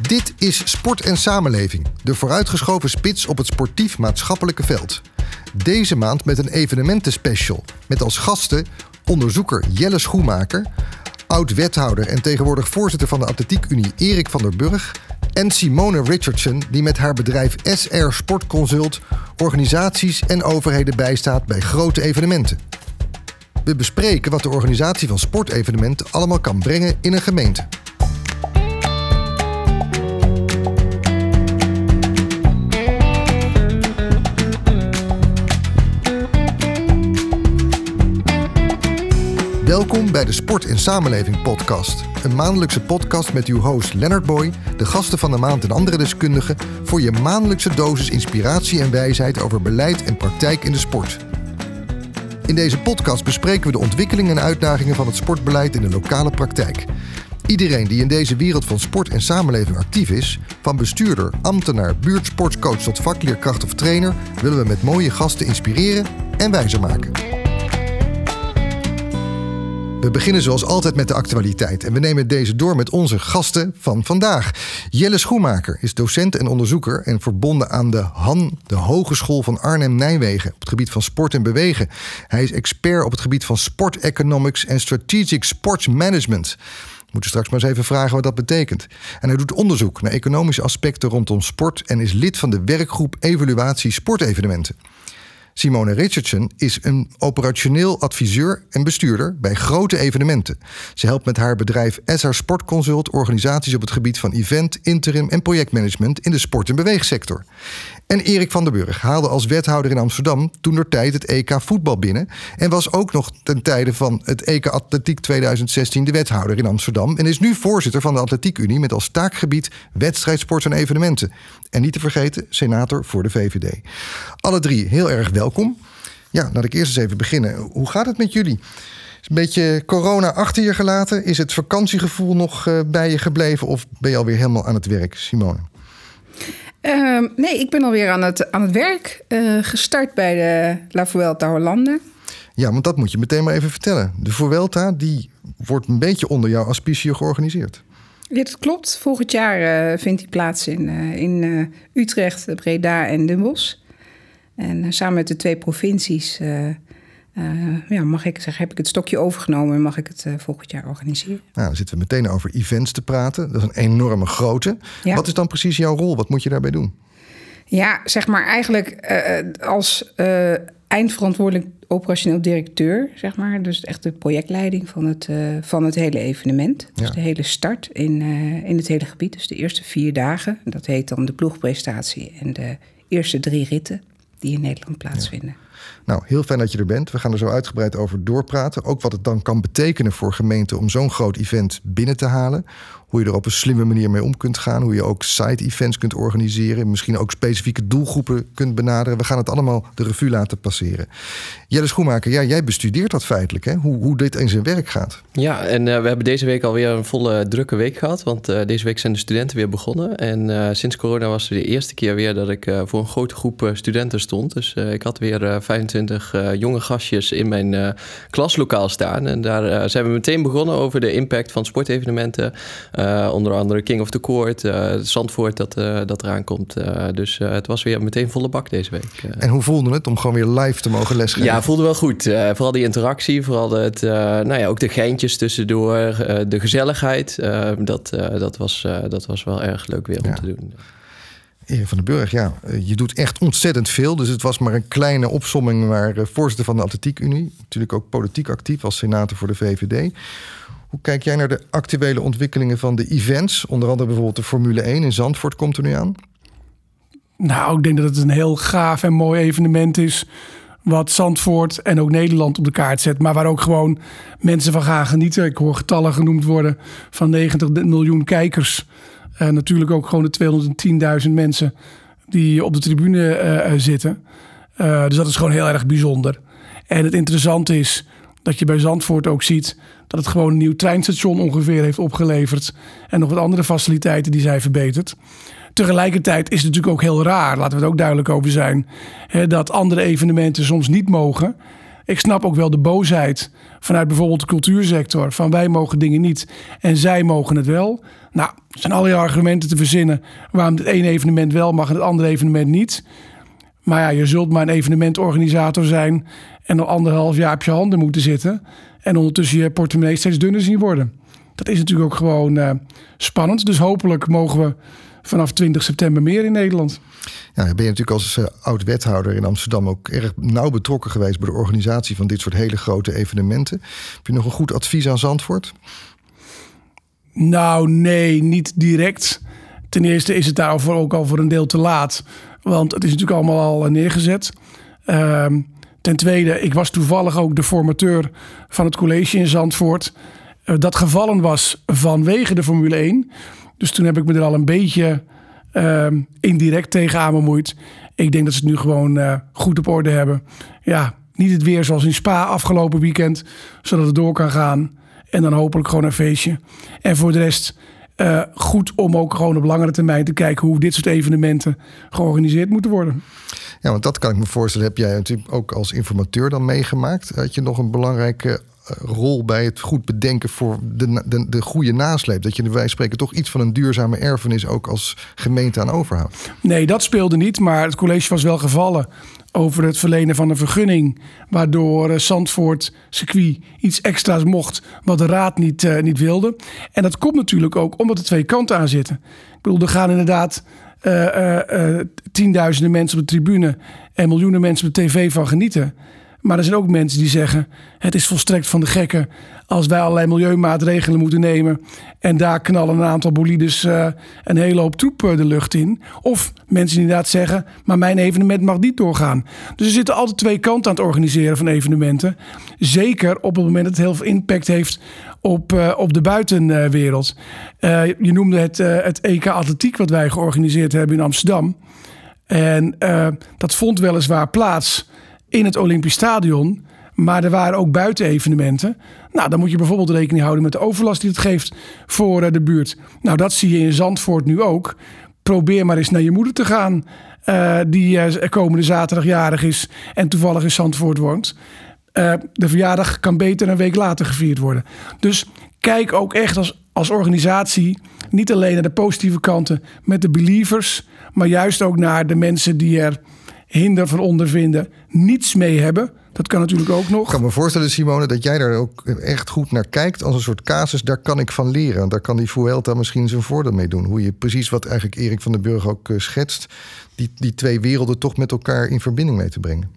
Dit is Sport en Samenleving, de vooruitgeschoven spits op het sportief-maatschappelijke veld. Deze maand met een evenementenspecial met als gasten onderzoeker Jelle Schoemaker, oud-wethouder en tegenwoordig voorzitter van de Atletiek Unie Erik van der Burg en Simone Richardson, die met haar bedrijf SR Sportconsult organisaties en overheden bijstaat bij grote evenementen. We bespreken wat de organisatie van sportevenementen allemaal kan brengen in een gemeente. Welkom bij de Sport en Samenleving podcast. Een maandelijkse podcast met uw host Leonard Boy, de gasten van de maand en andere deskundigen voor je maandelijkse dosis inspiratie en wijsheid over beleid en praktijk in de sport. In deze podcast bespreken we de ontwikkelingen en uitdagingen van het sportbeleid in de lokale praktijk. Iedereen die in deze wereld van sport en samenleving actief is, van bestuurder, ambtenaar, buurtsportscoach tot vakleerkracht of trainer, willen we met mooie gasten inspireren en wijzer maken. We beginnen zoals altijd met de actualiteit en we nemen deze door met onze gasten van vandaag. Jelle Schoenmaker is docent en onderzoeker en verbonden aan de HAN, de Hogeschool van Arnhem-Nijmegen, op het gebied van sport en bewegen. Hij is expert op het gebied van sport economics en strategic sports management. Moeten straks maar eens even vragen wat dat betekent. En hij doet onderzoek naar economische aspecten rondom sport en is lid van de werkgroep Evaluatie Sportevenementen. Simone Richardson is een operationeel adviseur en bestuurder bij grote evenementen. Ze helpt met haar bedrijf SR Sportconsult organisaties op het gebied van event, interim en projectmanagement in de sport- en beweegsector. En Erik van der Burg haalde als wethouder in Amsterdam toen door tijd het EK voetbal binnen. En was ook nog ten tijde van het EK Atletiek 2016 de wethouder in Amsterdam. En is nu voorzitter van de Atletiek Unie met als taakgebied wedstrijdsport en evenementen. En niet te vergeten, senator voor de VVD. Alle drie heel erg welkom. Ja, laat ik eerst eens even beginnen. Hoe gaat het met jullie? Is een beetje corona achter je gelaten? Is het vakantiegevoel nog uh, bij je gebleven? Of ben je alweer helemaal aan het werk, Simone? Uh, nee, ik ben alweer aan het, aan het werk. Uh, gestart bij de La Vuelta Hollande. Ja, want dat moet je meteen maar even vertellen. De Vuelta die wordt een beetje onder jouw auspicie georganiseerd. Dit klopt. Volgend jaar uh, vindt die plaats in, in Utrecht, Breda en Den Bosch. En samen met de twee provincies ja, mag ik zeggen, heb ik het stokje overgenomen en mag ik het volgend jaar organiseren. Nou, dan zitten we meteen over events te praten. Dat is een enorme grote. Ja. Wat is dan precies jouw rol? Wat moet je daarbij doen? Ja, zeg maar eigenlijk als eindverantwoordelijk operationeel directeur, zeg maar. Dus echt de projectleiding van het, van het hele evenement. Dus de hele start in, in het hele gebied. Dus de eerste vier dagen. Dat heet dan de ploegprestatie. En de eerste drie ritten die in Nederland plaatsvinden. Nou, heel fijn dat je er bent. We gaan er zo uitgebreid over doorpraten. Ook wat het dan kan betekenen voor gemeenten om zo'n groot event binnen te halen. Hoe je er op een slimme manier mee om kunt gaan. Hoe je ook side-events kunt organiseren. Misschien ook specifieke doelgroepen kunt benaderen. We gaan het allemaal de revue laten passeren. Jelle Schoenmaker, ja, jij bestudeert dat feitelijk. Hè? Hoe, hoe dit in zijn werk gaat. Ja, en uh, we hebben deze week alweer een volle drukke week gehad. Want uh, deze week zijn de studenten weer begonnen. En sinds corona was het de eerste keer weer dat ik voor een grote groep studenten stond. Dus ik had weer 25 jonge gastjes in mijn klaslokaal staan. En daar zijn we meteen begonnen over de impact van sportevenementen. Uh, onder andere King of the Court, uh, Zandvoort dat, uh, dat eraan komt. dus het was weer meteen volle bak deze week. En hoe voelde het om gewoon weer live te mogen lesgeven? Ja, voelde wel goed. vooral die interactie, vooral het, nou ja, ook de geintjes tussendoor, de gezelligheid. dat, dat, was, dat was wel erg leuk weer om ja. te doen. Erik van den Burg, ja, je doet echt ontzettend veel. Dus het was maar een kleine opsomming, maar voorzitter van de Atletiek Unie. Natuurlijk ook politiek actief als senator voor de VVD. Hoe kijk jij naar de actuele ontwikkelingen van de events? Onder andere bijvoorbeeld de Formule 1 in Zandvoort komt er nu aan. Nou, ik denk dat het een heel gaaf en mooi evenement is. Wat Zandvoort en ook Nederland op de kaart zet. Maar waar ook gewoon mensen van gaan genieten. Ik hoor getallen genoemd worden van 90 miljoen kijkers. Uh, natuurlijk ook gewoon de 210.000 mensen die op de tribune uh, zitten. Uh, dus dat is gewoon heel erg bijzonder. En het interessante is dat je bij Zandvoort ook ziet dat het gewoon een nieuw treinstation ongeveer heeft opgeleverd. En nog wat andere faciliteiten die zij verbeterd. Tegelijkertijd is het natuurlijk ook heel raar, laten we het ook duidelijk over zijn, hè, dat andere evenementen soms niet mogen. Ik snap ook wel de boosheid vanuit bijvoorbeeld de cultuursector. Van wij mogen dingen niet en zij mogen het wel. Nou, er zijn allerlei argumenten te verzinnen waarom het ene evenement wel mag en het andere evenement niet. Maar ja, je zult maar een evenementorganisator zijn en al anderhalf jaar op je handen moeten zitten. En ondertussen je portemonnee steeds dunner zien worden. Dat is natuurlijk ook gewoon uh, spannend. Dus hopelijk mogen we vanaf 20 september meer in Nederland. Ja, ben je natuurlijk als uh, oud-wethouder in Amsterdam ook erg nauw betrokken geweest bij de organisatie van dit soort hele grote evenementen. Heb je nog een goed advies aan Zandvoort? Nou, nee, niet direct. Ten eerste is het daarvoor ook al voor een deel te laat. Want het is natuurlijk allemaal al eh, neergezet. Ehm, ten tweede, ik was toevallig ook de formateur van het college in Zandvoort. Uh, dat gevallen was vanwege de Formule 1. Dus toen heb ik me er al een beetje uh, indirect tegen bemoeid. Ik denk dat ze het nu gewoon uh, goed op orde hebben. Ja, niet het weer zoals in Spa afgelopen weekend, zodat het door kan gaan. En dan hopelijk gewoon een feestje. En voor de rest uh, goed om ook gewoon op langere termijn te kijken hoe dit soort evenementen georganiseerd moeten worden. Ja, want dat kan ik me voorstellen. Heb jij natuurlijk ook als informateur dan meegemaakt? Had je nog een belangrijke eh, rol bij het goed bedenken voor de, de, de goede nasleep? Dat je wij spreken toch iets van een duurzame erfenis ook als gemeente aan overhoudt? Nee, dat speelde niet. Maar het college was wel gevallen over het verlenen van een vergunning. Waardoor uh, Zandvoort circuit iets extra's mocht wat de raad niet, uh, niet wilde. En dat komt natuurlijk ook omdat er twee kanten aan zitten. Ik bedoel, er gaan inderdaad uh, tienduizenden mensen op de tribune en miljoenen mensen op de tv van genieten. Maar er zijn ook mensen die zeggen: het is volstrekt van de gekken als wij allerlei milieumaatregelen moeten nemen. En daar knallen een aantal bolides uh, een hele hoop troep de lucht in. Of mensen inderdaad zeggen: maar mijn evenement mag niet doorgaan. Dus er zitten altijd twee kanten aan het organiseren van evenementen. Zeker op het moment dat het heel veel impact heeft op, uh, op de buitenwereld. Je noemde het, het EK Atletiek wat wij georganiseerd hebben in Amsterdam. En dat vond weliswaar plaats in het Olympisch Stadion. Maar er waren ook buitenevenementen. Nou, dan moet je bijvoorbeeld rekening houden met de overlast die het geeft voor uh, de buurt. Nou, dat zie je in Zandvoort nu ook. Probeer maar eens naar je moeder te gaan, uh, die uh, komende zaterdag jarig is en toevallig in Zandvoort woont. de verjaardag kan beter een week later gevierd worden. Dus kijk ook echt als, als organisatie niet alleen naar de positieve kanten met de believers, maar juist ook naar de mensen die er hinder van ondervinden, niets mee hebben. Dat kan natuurlijk ook nog. Ik kan me voorstellen, Simone, dat jij daar ook echt goed naar kijkt. Als een soort casus, daar kan ik van leren. Daar kan die Vuelta misschien zijn voordeel mee doen. Hoe je precies wat eigenlijk Erik van den Burg ook uh, schetst... Die, die twee werelden toch met elkaar in verbinding mee te brengen.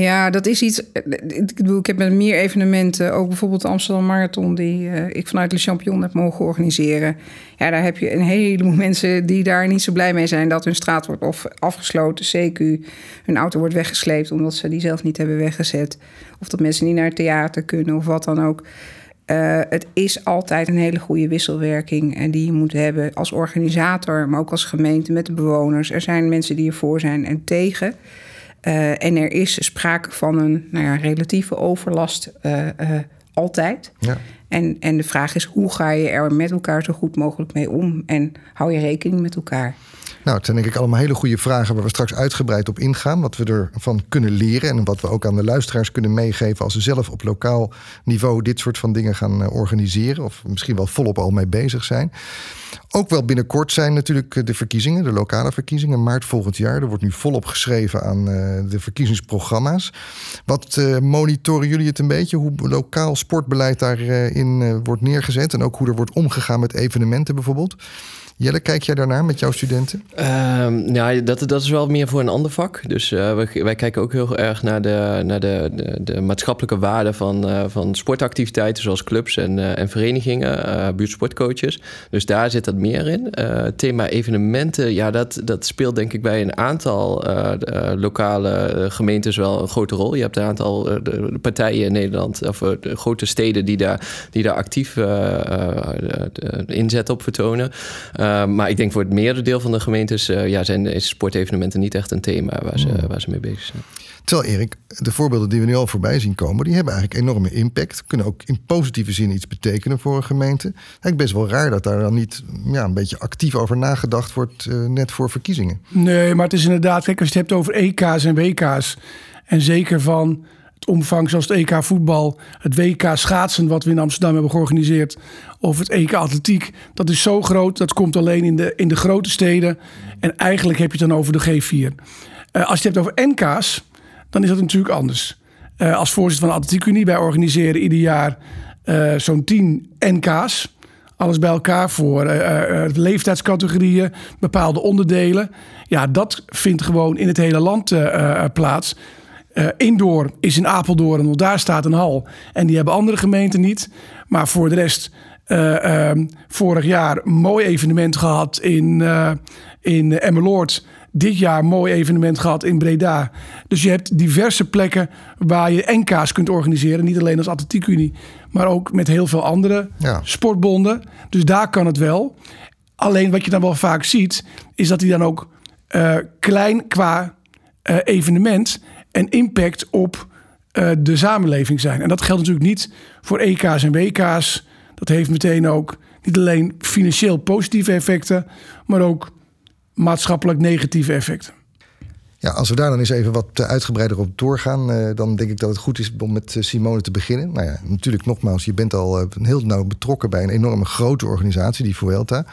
Ja, dat is iets. Ik bedoel, ik heb met meer evenementen, ook bijvoorbeeld de Amsterdam Marathon, die uh, ik vanuit Le Champion heb mogen organiseren. Ja, daar heb je een heleboel mensen die daar niet zo blij mee zijn dat hun straat wordt of afgesloten, CQ, hun auto wordt weggesleept omdat ze die zelf niet hebben weggezet. Of dat mensen niet naar het theater kunnen of wat dan ook. Uh, het is altijd een hele goede wisselwerking en die je moet hebben als organisator, maar ook als gemeente met de bewoners. Er zijn mensen die ervoor zijn en tegen. Uh, en er is sprake van een nou ja, relatieve overlast uh, uh, altijd. Ja. En, en de vraag is, hoe ga je er met elkaar zo goed mogelijk mee om? En hou je rekening met elkaar? Nou, het zijn denk ik allemaal hele goede vragen waar we straks uitgebreid op ingaan. Wat we ervan kunnen leren en wat we ook aan de luisteraars kunnen meegeven als ze zelf op lokaal niveau dit soort van dingen gaan organiseren. Of misschien wel volop al mee bezig zijn. Ook wel binnenkort zijn natuurlijk de verkiezingen, de lokale verkiezingen, maart volgend jaar. Er wordt nu volop geschreven aan de verkiezingsprogramma's. Wat monitoren jullie het een beetje? Hoe lokaal sportbeleid daarin uh, wordt neergezet en ook hoe er wordt omgegaan met evenementen bijvoorbeeld? Jelle, kijk jij daarnaar met jouw studenten? Um, ja, dat, dat is wel meer voor een ander vak. Dus uh, wij, wij, kijken ook heel erg naar de, naar de, de, de maatschappelijke waarde van, uh, van sportactiviteiten, zoals clubs en, uh, en verenigingen, buurtsportcoaches. Dus daar zit dat meer in. thema evenementen, ja, dat, dat speelt denk ik bij een aantal lokale gemeentes wel een grote rol. Je hebt een aantal de partijen in Nederland, of de grote steden, die daar, die daar actief inzet op vertonen. Uh, maar ik denk voor het merendeel van de gemeentes uh, ja, zijn is sportevenementen niet echt een thema waar ze, mm. waar ze mee bezig zijn. Terwijl Erik, de voorbeelden die we nu al voorbij zien komen, die hebben eigenlijk enorme impact. Kunnen ook in positieve zin iets betekenen voor een gemeente. Eigenlijk best wel raar dat daar dan niet ja, een beetje actief over nagedacht wordt, uh, net voor verkiezingen. Nee, maar het is inderdaad, kijk, als je het hebt over EK's en WK's. En zeker van omvang zoals het EK voetbal, het WK schaatsen wat we in Amsterdam hebben georganiseerd, of het EK atletiek, dat is zo groot, dat komt alleen in de, in de grote steden. En eigenlijk heb je het dan over de G4. Uh, als je het hebt over NK's, dan is dat natuurlijk anders. Uh, als voorzitter van de Atletiek Unie, wij organiseren ieder jaar uh, zo'n 10 NK's. Alles bij elkaar voor leeftijdscategorieën, bepaalde onderdelen. Ja, dat vindt gewoon in het hele land plaats. Uh, indoor is in Apeldoorn, want daar staat een hal. En die hebben andere gemeenten niet. Maar voor de rest, uh, uh, vorig jaar mooi evenement gehad in, uh, in Emmeloord. Dit jaar mooi evenement gehad in Breda. Dus je hebt diverse plekken waar je NK's kunt organiseren. Niet alleen als Atletiekunie, maar ook met heel veel andere ja. sportbonden. Dus daar kan het wel. Alleen wat je dan wel vaak ziet, is dat die dan ook klein qua evenement en impact op uh, de samenleving zijn. En dat geldt natuurlijk niet voor EK's en WK's. Dat heeft meteen ook niet alleen financieel positieve effecten, maar ook maatschappelijk negatieve effecten. Ja, als we daar dan eens even wat eh, uitgebreider op doorgaan, uh, dan denk ik dat het goed is om met Simone te beginnen. Nou ja, natuurlijk nogmaals, je bent al heel nauw betrokken bij een enorme grote organisatie, die Vuelta.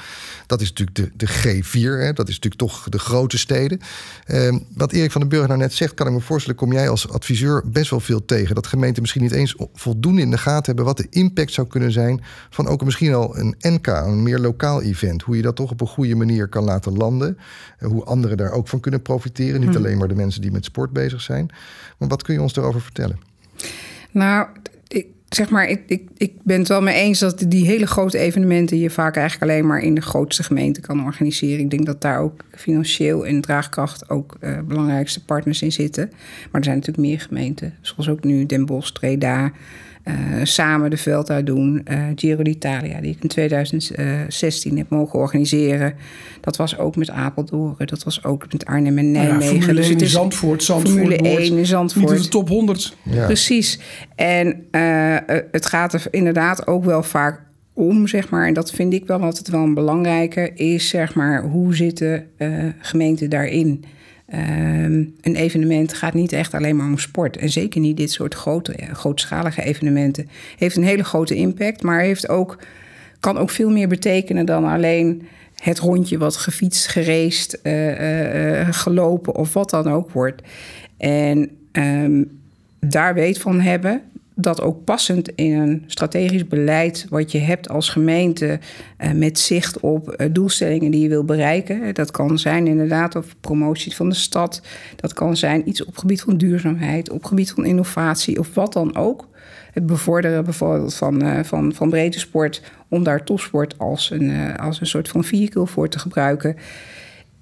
Dat is natuurlijk de, de G4, hè? dat is natuurlijk toch de grote steden. Uh, wat Erik van den Burger nou net zegt, kan ik me voorstellen, kom jij als adviseur best wel veel tegen. Dat gemeenten misschien niet eens voldoende in de gaten hebben wat de impact zou kunnen zijn van ook misschien al een NK, een meer lokaal event. Hoe je dat toch op een goede manier kan laten landen. hoe anderen daar ook van kunnen profiteren. Niet alleen maar de mensen die met sport bezig zijn. Maar wat kun je ons daarover vertellen? Nou, ik, zeg maar, ik, ik, ik ben het wel mee eens dat die hele grote evenementen je vaak eigenlijk alleen maar in de grootste gemeente kan organiseren. Ik denk dat daar ook financieel en draagkracht ook uh, belangrijkste partners in zitten. Maar er zijn natuurlijk meer gemeenten, zoals ook nu Den Bosch, Treda. Uh, samen de Vuelta doen. Uh, Giro d'Italia, die ik in 2016 heb mogen organiseren. Dat was ook met Apeldoorn. Dat was ook met Arnhem en Nijmegen. Ja, Formule dus 1 in Zandvoort. Zandvoort Formule 1 in Zandvoort. Niet in de top 100. Ja. Precies. En uh, het gaat er inderdaad ook wel vaak om, zeg maar. En dat vind ik wel altijd wel een belangrijke. Is, zeg maar, hoe zitten gemeenten daarin? Um, een evenement gaat niet echt alleen maar om sport. En zeker niet dit soort grote, grootschalige evenementen. Heeft een hele grote impact, maar heeft ook, kan ook veel meer betekenen dan alleen het rondje wat gefietst, gereest, uh, uh, gelopen of wat dan ook wordt. En um, daar weet van hebben, dat ook passend in een strategisch beleid wat je hebt als gemeente uh, met zicht op uh, doelstellingen die je wil bereiken. Dat kan zijn inderdaad op promotie van de stad. Dat kan zijn iets op gebied van duurzaamheid, op gebied van innovatie of wat dan ook. Het bevorderen bijvoorbeeld van, van, van sport om daar topsport als een, als een soort van vehicle voor te gebruiken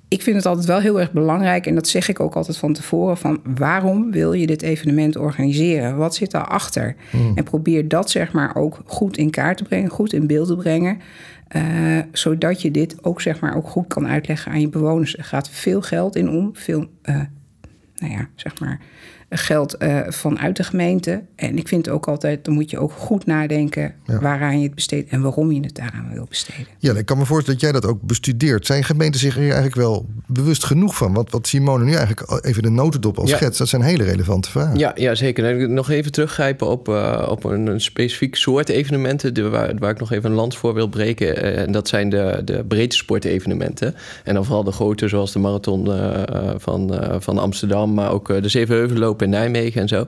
ik vind het altijd wel heel erg belangrijk, en dat zeg ik ook altijd van tevoren: van waarom wil je dit evenement organiseren? Wat zit daarachter? Mm. En probeer dat zeg maar ook goed in kaart te brengen, goed in beeld te brengen. Uh, zodat je dit ook zeg maar ook goed kan uitleggen aan je bewoners. Er gaat veel geld in om, veel, uh, nou ja, zeg maar geld uh, vanuit de gemeente. En ik vind ook altijd, dan moet je ook goed nadenken ja. waaraan je het besteedt en waarom je het daaraan wil besteden. Ja, ik kan me voorstellen dat jij dat ook bestudeert. Zijn gemeenten zich hier eigenlijk wel bewust genoeg van? Wat, wat Simone nu eigenlijk even de notendop als ja. schets, dat zijn hele relevante vragen. Ja, ja zeker. nog even teruggrijpen op, uh, op een, een, specifiek soort evenementen de, waar, waar, ik nog even een lans voor wil breken. Uh, en dat zijn de, de breedte sportevenementen. En dan vooral de grote, zoals de marathon van, van Amsterdam, maar ook de Zevenheuvelloop in Nijmegen en zo.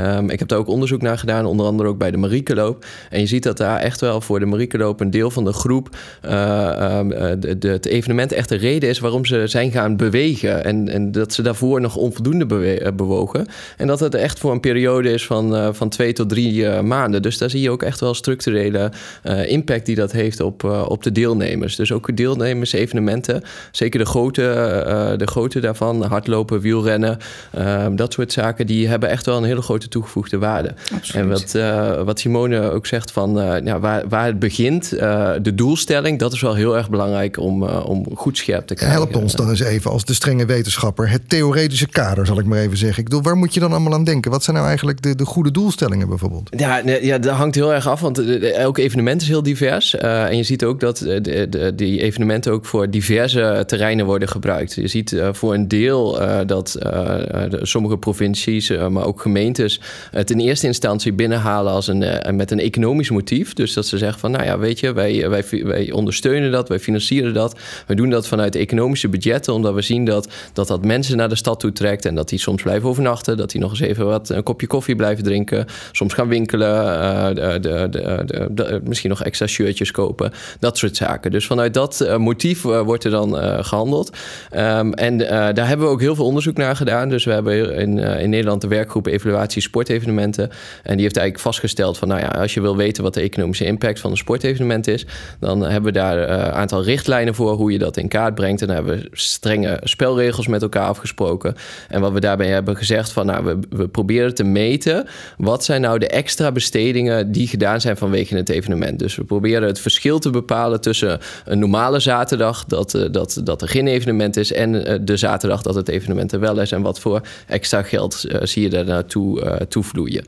Um, ik heb daar ook onderzoek naar gedaan, onder andere ook bij de Mariekeloop. En je ziet dat daar echt wel voor de Mariekeloop een deel van de groep uh, um, de, de, het evenement echt de reden is waarom ze zijn gaan bewegen. En, en dat ze daarvoor nog onvoldoende bewe bewogen. En dat het echt voor een periode is van, van twee tot drie maanden. Dus daar zie je ook echt wel structurele impact die dat heeft op, op de deelnemers. Dus ook deelnemers-evenementen, zeker de grote, de grote daarvan, hardlopen, wielrennen, ehm, dat soort zaken die hebben echt wel een hele grote toegevoegde waarde. Absoluut. En wat, uh, wat Simone ook zegt van uh, ja, waar, waar het begint, uh, de doelstelling, dat is wel heel erg belangrijk om, om goed scherp te krijgen. Help ons dan eens even als de strenge wetenschapper. Het theoretische kader, zal ik maar even zeggen. Ik bedoel, waar moet je dan allemaal aan denken? Wat zijn nou eigenlijk de, de goede doelstellingen bijvoorbeeld? Ja, ja, dat hangt heel erg af, want elk evenement is heel divers. en je ziet ook dat de, de, die evenementen ook voor diverse terreinen worden gebruikt. Je ziet voor een deel dat sommige provincies provincies, maar ook gemeentes het in eerste instantie binnenhalen als een, met een economisch motief. Dus dat ze zeggen van, nou ja, weet je, wij, wij, wij ondersteunen dat, wij financieren dat. We doen dat vanuit economische budgetten, omdat we zien dat dat, dat mensen naar de stad toe trekt en dat die soms blijven overnachten, dat die nog eens even wat een kopje koffie blijven drinken, soms gaan winkelen, de, de, de, misschien nog extra shirtjes kopen, dat soort zaken. Dus vanuit dat motief wordt er dan gehandeld. Ehm, en daar hebben we ook heel veel onderzoek naar gedaan. Dus we hebben in, in Nederland de werkgroep Evaluatie Sportevenementen. En die heeft eigenlijk vastgesteld van, nou ja, als je wil weten wat de economische impact van een sportevenement is, dan hebben we daar een aantal richtlijnen voor hoe je dat in kaart brengt. En dan hebben we strenge spelregels met elkaar afgesproken. En wat we daarbij hebben gezegd van, nou, we, we proberen te meten wat zijn nou de extra bestedingen die gedaan zijn vanwege het evenement. Dus we proberen het verschil te bepalen tussen een normale zaterdag dat, uh, dat, dat er geen evenement is en uh, de zaterdag dat het evenement er wel is. En wat voor extra geld zie je daar naartoe toevloeien.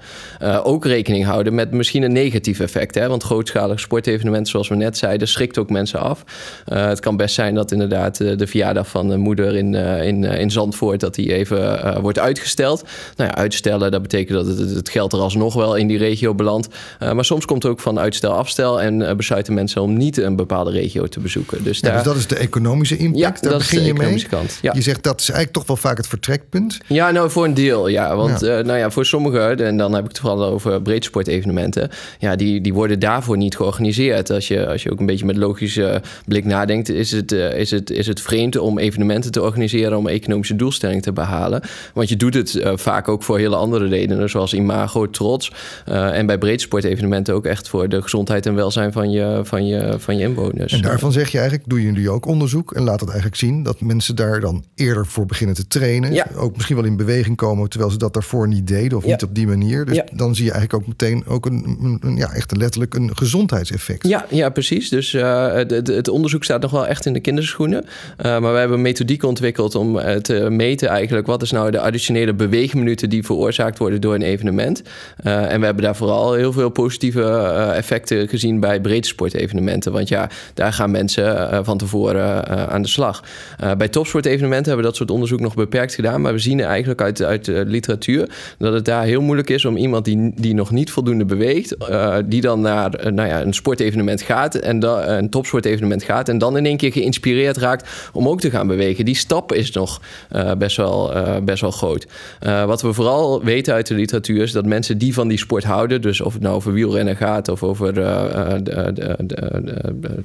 ook rekening houden met misschien een negatief effect. Hè? Want grootschalig sportevenementen, zoals we net zeiden, schrikt ook mensen af. het kan best zijn dat inderdaad de verjaardag van de moeder in, in, in Zandvoort, dat die even wordt uitgesteld. Nou ja, uitstellen, dat betekent dat het, het geld er alsnog wel in die regio belandt. maar soms komt het ook van uitstel afstel en besluiten mensen om niet een bepaalde regio te bezoeken. Dus, ja, dus dat is de economische impact. Ja, daar dat is begin je mee. economische kant. Ja. Je zegt dat is eigenlijk toch wel vaak het vertrekpunt. Ja, nou voor een deel, ja. Want ja. Uh, nou ja, voor sommigen, en dan heb ik het vooral over breedsportevenementen, ja, die, die worden daarvoor niet georganiseerd. Als je, als je ook een beetje met logische blik nadenkt, is het, uh, is, het, is het vreemd om evenementen te organiseren om economische doelstellingen te behalen. Want je doet het uh, vaak ook voor hele andere redenen, zoals imago, trots. en bij breedsportevenementen ook echt voor de gezondheid en welzijn van je, van je, van je inwoners. En daarvan zeg je eigenlijk, doen jullie ook onderzoek en laat het eigenlijk zien dat mensen daar dan eerder voor beginnen te trainen. Ja. Ook misschien wel in beweging komen, terwijl ze dat daarvoor niet deden of Ja. niet op die manier. Dus Ja. dan zie je eigenlijk ook meteen ook een, een- een- ja, echt letterlijk een gezondheidseffect. Ja, ja, precies. Dus eh, het, onderzoek staat nog wel echt in de kinderschoenen. Eh, maar we hebben een methodiek ontwikkeld om eh, te meten eigenlijk... wat is nou de additionele beweegminuten die veroorzaakt worden door een evenement. En we hebben daar vooral heel veel positieve effecten gezien bij breedsportevenementen. Want ja, daar gaan mensen van tevoren aan de slag. Bij topsportevenementen hebben we dat soort onderzoek nog beperkt gedaan. Maar we zien eigenlijk uit, uit de literatuur dat het daar heel moeilijk is om iemand die, die nog niet voldoende beweegt, eh, die dan naar eh, nou ja, een sportevenement gaat en da, een topsportevenement gaat en dan in één keer geïnspireerd raakt om ook te gaan bewegen. Die stap is nog eh, best, wel, eh, best wel groot. Eh, wat we vooral weten uit de literatuur is dat mensen die van die sport houden, dus of het nou over wielrennen gaat of over eh, eh, de, de,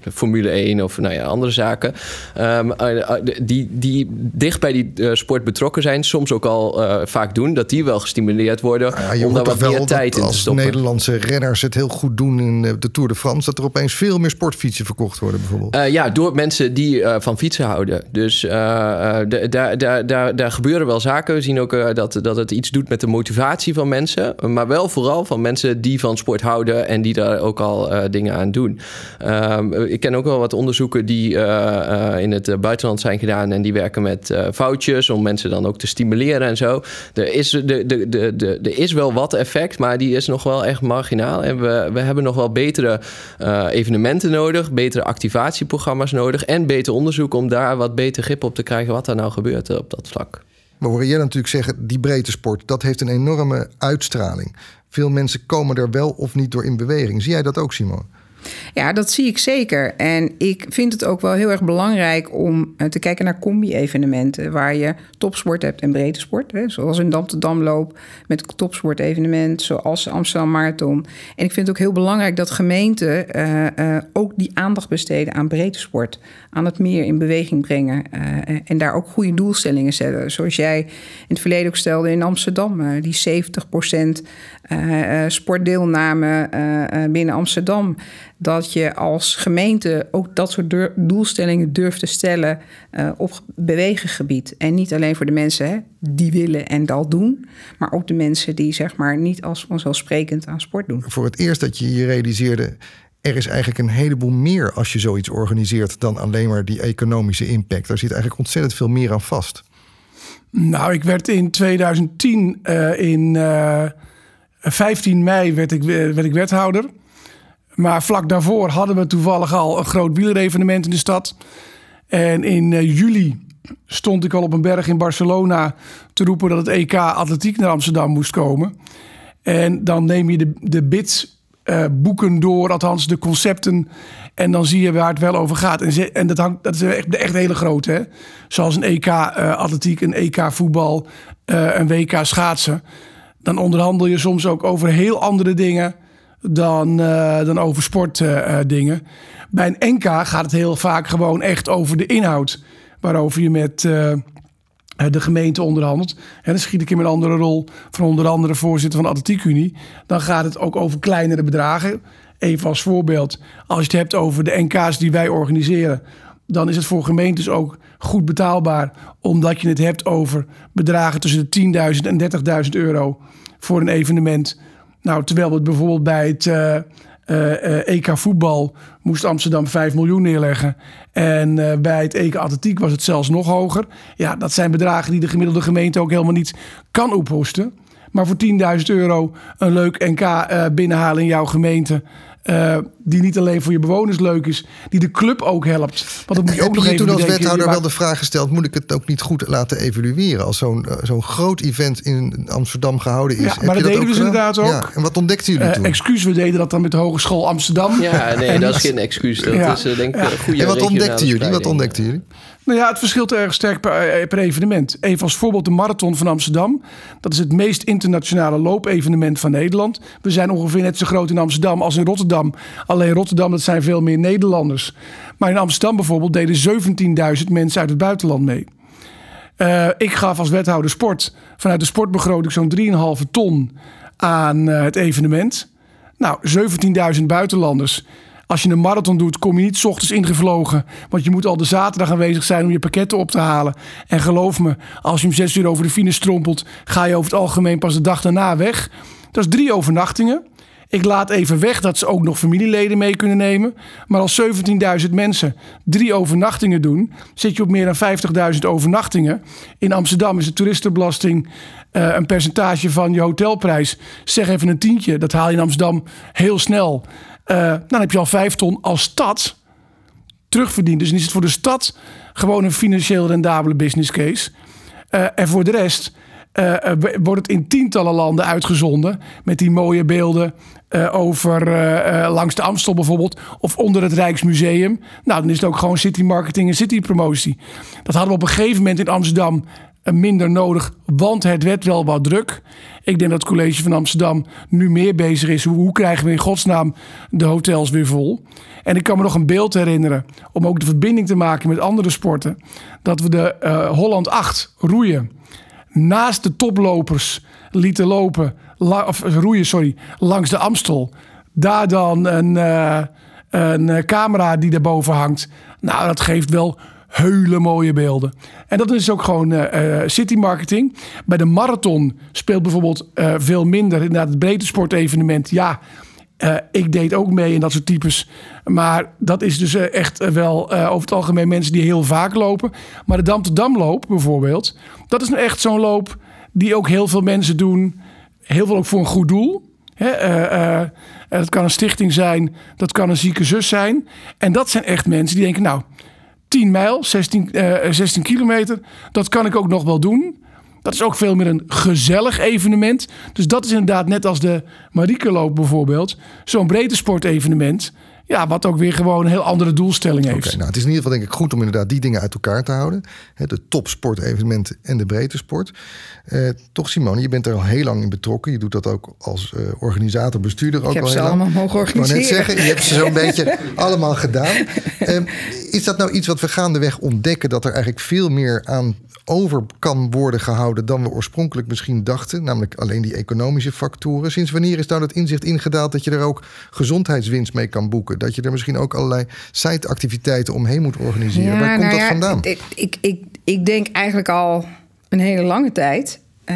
de, Formule 1 of nou ja, andere zaken, ehm, eh, eh, die, die dicht bij die eh, sport betrokken zijn, soms ook al eh, vaak doen, dat die wel gestimuleerd worden Ja, je om daar wat wel meer tijd dat in te als stoppen. Nederlandse renners het heel goed doen in eh, de Tour de France... dat er opeens veel meer sportfietsen verkocht worden bijvoorbeeld. Eh, ja, door mensen die eh, van fietsen houden. Dus daar, daar, daar, daar gebeuren wel zaken. We zien ook dat, dat het iets doet met de motivatie van mensen. Maar wel vooral van mensen die van sport houden en die daar ook al dingen aan doen. Ehm, ik ken ook wel wat onderzoeken die in het buitenland zijn gedaan. En die werken met foutjes om mensen dan ook te stimuleren en zo. Er is, de, de, de, de, is wel wat effect, maar die is nog wel echt marginaal. En we, we hebben nog wel betere eh, evenementen nodig, betere activatieprogramma's nodig en beter onderzoek om daar wat beter grip op te krijgen wat er nou gebeurt eh, op dat vlak. We horen jij natuurlijk zeggen, die breedte sport, dat heeft een enorme uitstraling. Veel mensen komen er wel of niet door in beweging. Zie jij dat ook, Simon? Ja, dat zie ik zeker. En ik vind het ook wel heel erg belangrijk om eh, te kijken naar combi-evenementen. Waar je topsport hebt en breedte sport. Hè, zoals een Dam te Damloop met topsportevenement. Zoals Amsterdam Marathon. En ik vind het ook heel belangrijk dat gemeenten eh, eh, ook die aandacht besteden aan breedte sport. Aan het meer in beweging brengen. eh, en daar ook goede doelstellingen zetten. Zoals jij in het verleden ook stelde in Amsterdam. eh, die 70% eh, sportdeelname binnen Amsterdam. Dat je als gemeente ook dat soort doelstellingen durft te stellen op bewegengebied. En niet alleen voor de mensen hè, die willen en dat doen. Maar ook de mensen die zeg maar niet als vanzelfsprekend aan sport doen. Voor het eerst dat je je realiseerde... er is eigenlijk een heleboel meer als je zoiets organiseert... dan alleen maar die economische impact. Daar zit eigenlijk ontzettend veel meer aan vast. Nou, ik werd in 2010 eh, in eh, 15 mei werd ik, werd ik wethouder. Maar vlak daarvoor hadden we toevallig al een groot wielerevenement in de stad. En in eh, juli stond ik al op een berg in Barcelona te roepen dat het EK atletiek naar Amsterdam moest komen. En dan neem je de, de bits uh, boeken door, althans de concepten. En dan zie je waar het wel over gaat. En, en dat, hangt, dat is echt, echt hele grote. Hè? Zoals een EK uh, atletiek, een EK voetbal, uh, een WK schaatsen. Dan onderhandel je soms ook over heel andere dingen dan, dan over sportdingen. Bij een NK gaat het heel vaak gewoon echt over de inhoud. Waarover je met de gemeente onderhandelt. En dan schiet ik in mijn andere rol van onder andere voorzitter van de Atletiek Unie. Dan gaat het ook over kleinere bedragen. Even als voorbeeld, als je het hebt over de NK's die wij organiseren, dan is het voor gemeentes ook goed betaalbaar, omdat je het hebt over bedragen tussen de 10.000 en 30.000 euro voor een evenement. Nou, terwijl het bijvoorbeeld bij het uh, EK voetbal moest Amsterdam 5 miljoen neerleggen. En uh, bij het EK atletiek was het zelfs nog hoger. Ja, dat zijn bedragen die de gemiddelde gemeente ook helemaal niet kan ophoesten. Maar voor 10.000 euro een leuk NK binnenhalen in jouw gemeente. Uh, die niet alleen voor je bewoners leuk is, die de club ook helpt. Want dat moet je ook nog je toen als wethouder wel de vraag gesteld: moet ik het ook niet goed laten evalueren als zo'n uh, zo'n groot event in Amsterdam gehouden is? Ja, maar dat, dat deden we dus inderdaad ook. Ja, en wat ontdekten jullie uh, toen? Excuus, we deden dat dan met de Hogeschool Amsterdam. Ja, nee, dat is geen excuus. Dat ja. is denk ik ja. goede. En wat ontdekten jullie? Wat ontdekten jullie? Nou ja, het verschilt erg sterk per, per, evenement. Even als voorbeeld de Marathon van Amsterdam. Dat is het meest internationale loopevenement van Nederland. We zijn ongeveer net zo groot in Amsterdam als in Rotterdam. Alleen Rotterdam, dat zijn veel meer Nederlanders. Maar in Amsterdam bijvoorbeeld deden 17.000 mensen uit het buitenland mee. Uh, ik gaf als wethouder sport vanuit de sportbegroting zo'n 3,5 ton aan uh, het evenement. Nou, 17.000 buitenlanders. Als je een marathon doet, kom je niet s ochtends ingevlogen. Want je moet al de zaterdag aanwezig zijn om je pakketten op te halen. En geloof me, als je om zes uur over de fine strompelt, ga je over het algemeen pas de dag daarna weg. Dat is drie overnachtingen. Ik laat even weg dat ze ook nog familieleden mee kunnen nemen. Maar als 17.000 mensen drie overnachtingen doen, zit je op meer dan 50.000 overnachtingen. In Amsterdam is de toeristenbelasting uh, een percentage van je hotelprijs. Zeg even een tientje, dat haal je in Amsterdam heel snel. Uh, dan heb je al vijf ton als stad terugverdiend. Dus dan is het voor de stad gewoon een financieel rendabele business case. Uh, en voor de rest uh, wordt het in tientallen landen uitgezonden. Met die mooie beelden over langs de Amstel bijvoorbeeld. Of onder het Rijksmuseum. Nou, dan is het ook gewoon city marketing en city promotie. Dat hadden we op een gegeven moment in Amsterdam minder nodig, want het werd wel wat druk. Ik denk dat het college van Amsterdam nu meer bezig is. Hoe, krijgen we in godsnaam de hotels weer vol? En ik kan me nog een beeld herinneren, om ook de verbinding te maken met andere sporten, dat we de uh, Holland 8 roeien naast de toplopers lieten lopen, of roeien, sorry, langs de Amstel. Daar dan een, een camera die daarboven hangt. Nou, dat geeft wel hele mooie beelden. En dat is ook gewoon uh, city marketing. Bij de marathon speelt bijvoorbeeld uh, veel minder. Inderdaad, het breedte sportevenement. Ja, ik deed ook mee in dat soort types. Maar dat is dus echt wel over het algemeen mensen die heel vaak lopen. Maar de Dam Damloop bijvoorbeeld. Dat is nou echt zo'n loop die ook heel veel mensen doen. Heel veel ook voor een goed doel. Hè, dat kan een stichting zijn, dat kan een zieke zus zijn. En dat zijn echt mensen die denken, nou, 10 mijl, 16, uh, 16 kilometer. Dat kan ik ook nog wel doen. Dat is ook veel meer een gezellig evenement. Dus dat is inderdaad net als de Mariekeloop bijvoorbeeld. Zo'n breedte sportevenement. Ja, wat ook weer gewoon een heel andere doelstelling heeft. Okay, nou, het is in ieder geval denk ik goed om inderdaad die dingen uit elkaar te houden. De topsportevenementen en de breedte sport. Uh, toch Simone, je bent er al heel lang in betrokken. Je doet dat ook als uh, organisator, bestuurder ook al heel lang. Ik heb ze allemaal mogen organiseren. Ik net zeggen, je hebt ze zo'n beetje allemaal gedaan. Uh, is dat nou iets wat we gaandeweg ontdekken... dat er eigenlijk veel meer aan over kan worden gehouden dan we oorspronkelijk misschien dachten, namelijk alleen die economische factoren. Sinds wanneer is nou dat inzicht ingedaald dat je er ook gezondheidswinst mee kan boeken? Dat je er misschien ook allerlei site-activiteiten omheen moet organiseren. Ja, Waar komt nou dat ja, vandaan? Ik, ik, ik, ik denk eigenlijk al een hele lange tijd. Uh,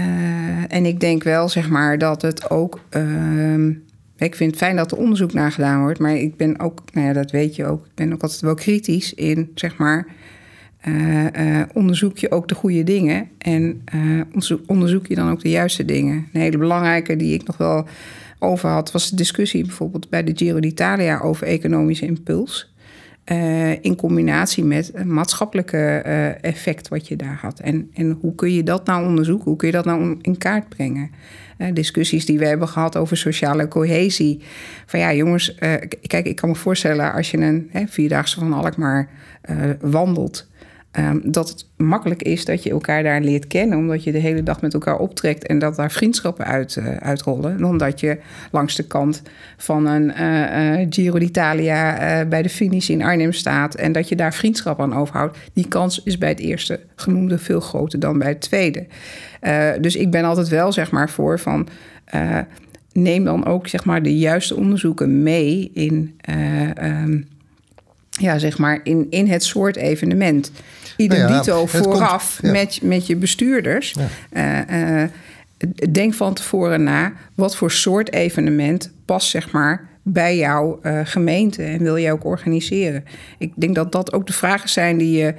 en ik denk wel, zeg maar, dat het ook. Uh, ik vind het fijn dat er onderzoek naar gedaan wordt. Maar ik ben ook, nou ja, dat weet je ook. Ik ben ook altijd wel kritisch in, zeg maar. Uh, uh, onderzoek je ook de goede dingen en uh, onderzoek je dan ook de juiste dingen. Een hele belangrijke die ik nog wel over had, was de discussie bijvoorbeeld bij de Giro d'Italia over economische impuls. in combinatie met een maatschappelijke effect wat je daar had. En, en hoe kun je dat nou onderzoeken? Hoe kun je dat nou in kaart brengen? Discussies die we hebben gehad over sociale cohesie. Van ja, jongens, kijk, ik kan me voorstellen als je een vierdaagse van Alkmaar wandelt Ehm, dat het makkelijk is dat je elkaar daar leert kennen, omdat je de hele dag met elkaar optrekt en dat daar vriendschappen uit, uh, uitrollen. Dan dat je langs de kant van een uh, Giro d'Italia bij de finish in Arnhem staat en dat je daar vriendschap aan overhoudt. Die kans is bij het eerste genoemde veel groter dan bij het tweede. dus ik ben altijd wel zeg maar voor van neem dan ook zeg maar de juiste onderzoeken mee in. Um, ja, zeg maar, in, in het soort evenement. Idem nou dito vooraf met, met je bestuurders. Uh, uh, denk van tevoren na wat voor soort evenement past zeg maar bij jouw uh, gemeente en wil je ook organiseren. Ik denk dat dat ook de vragen zijn die je.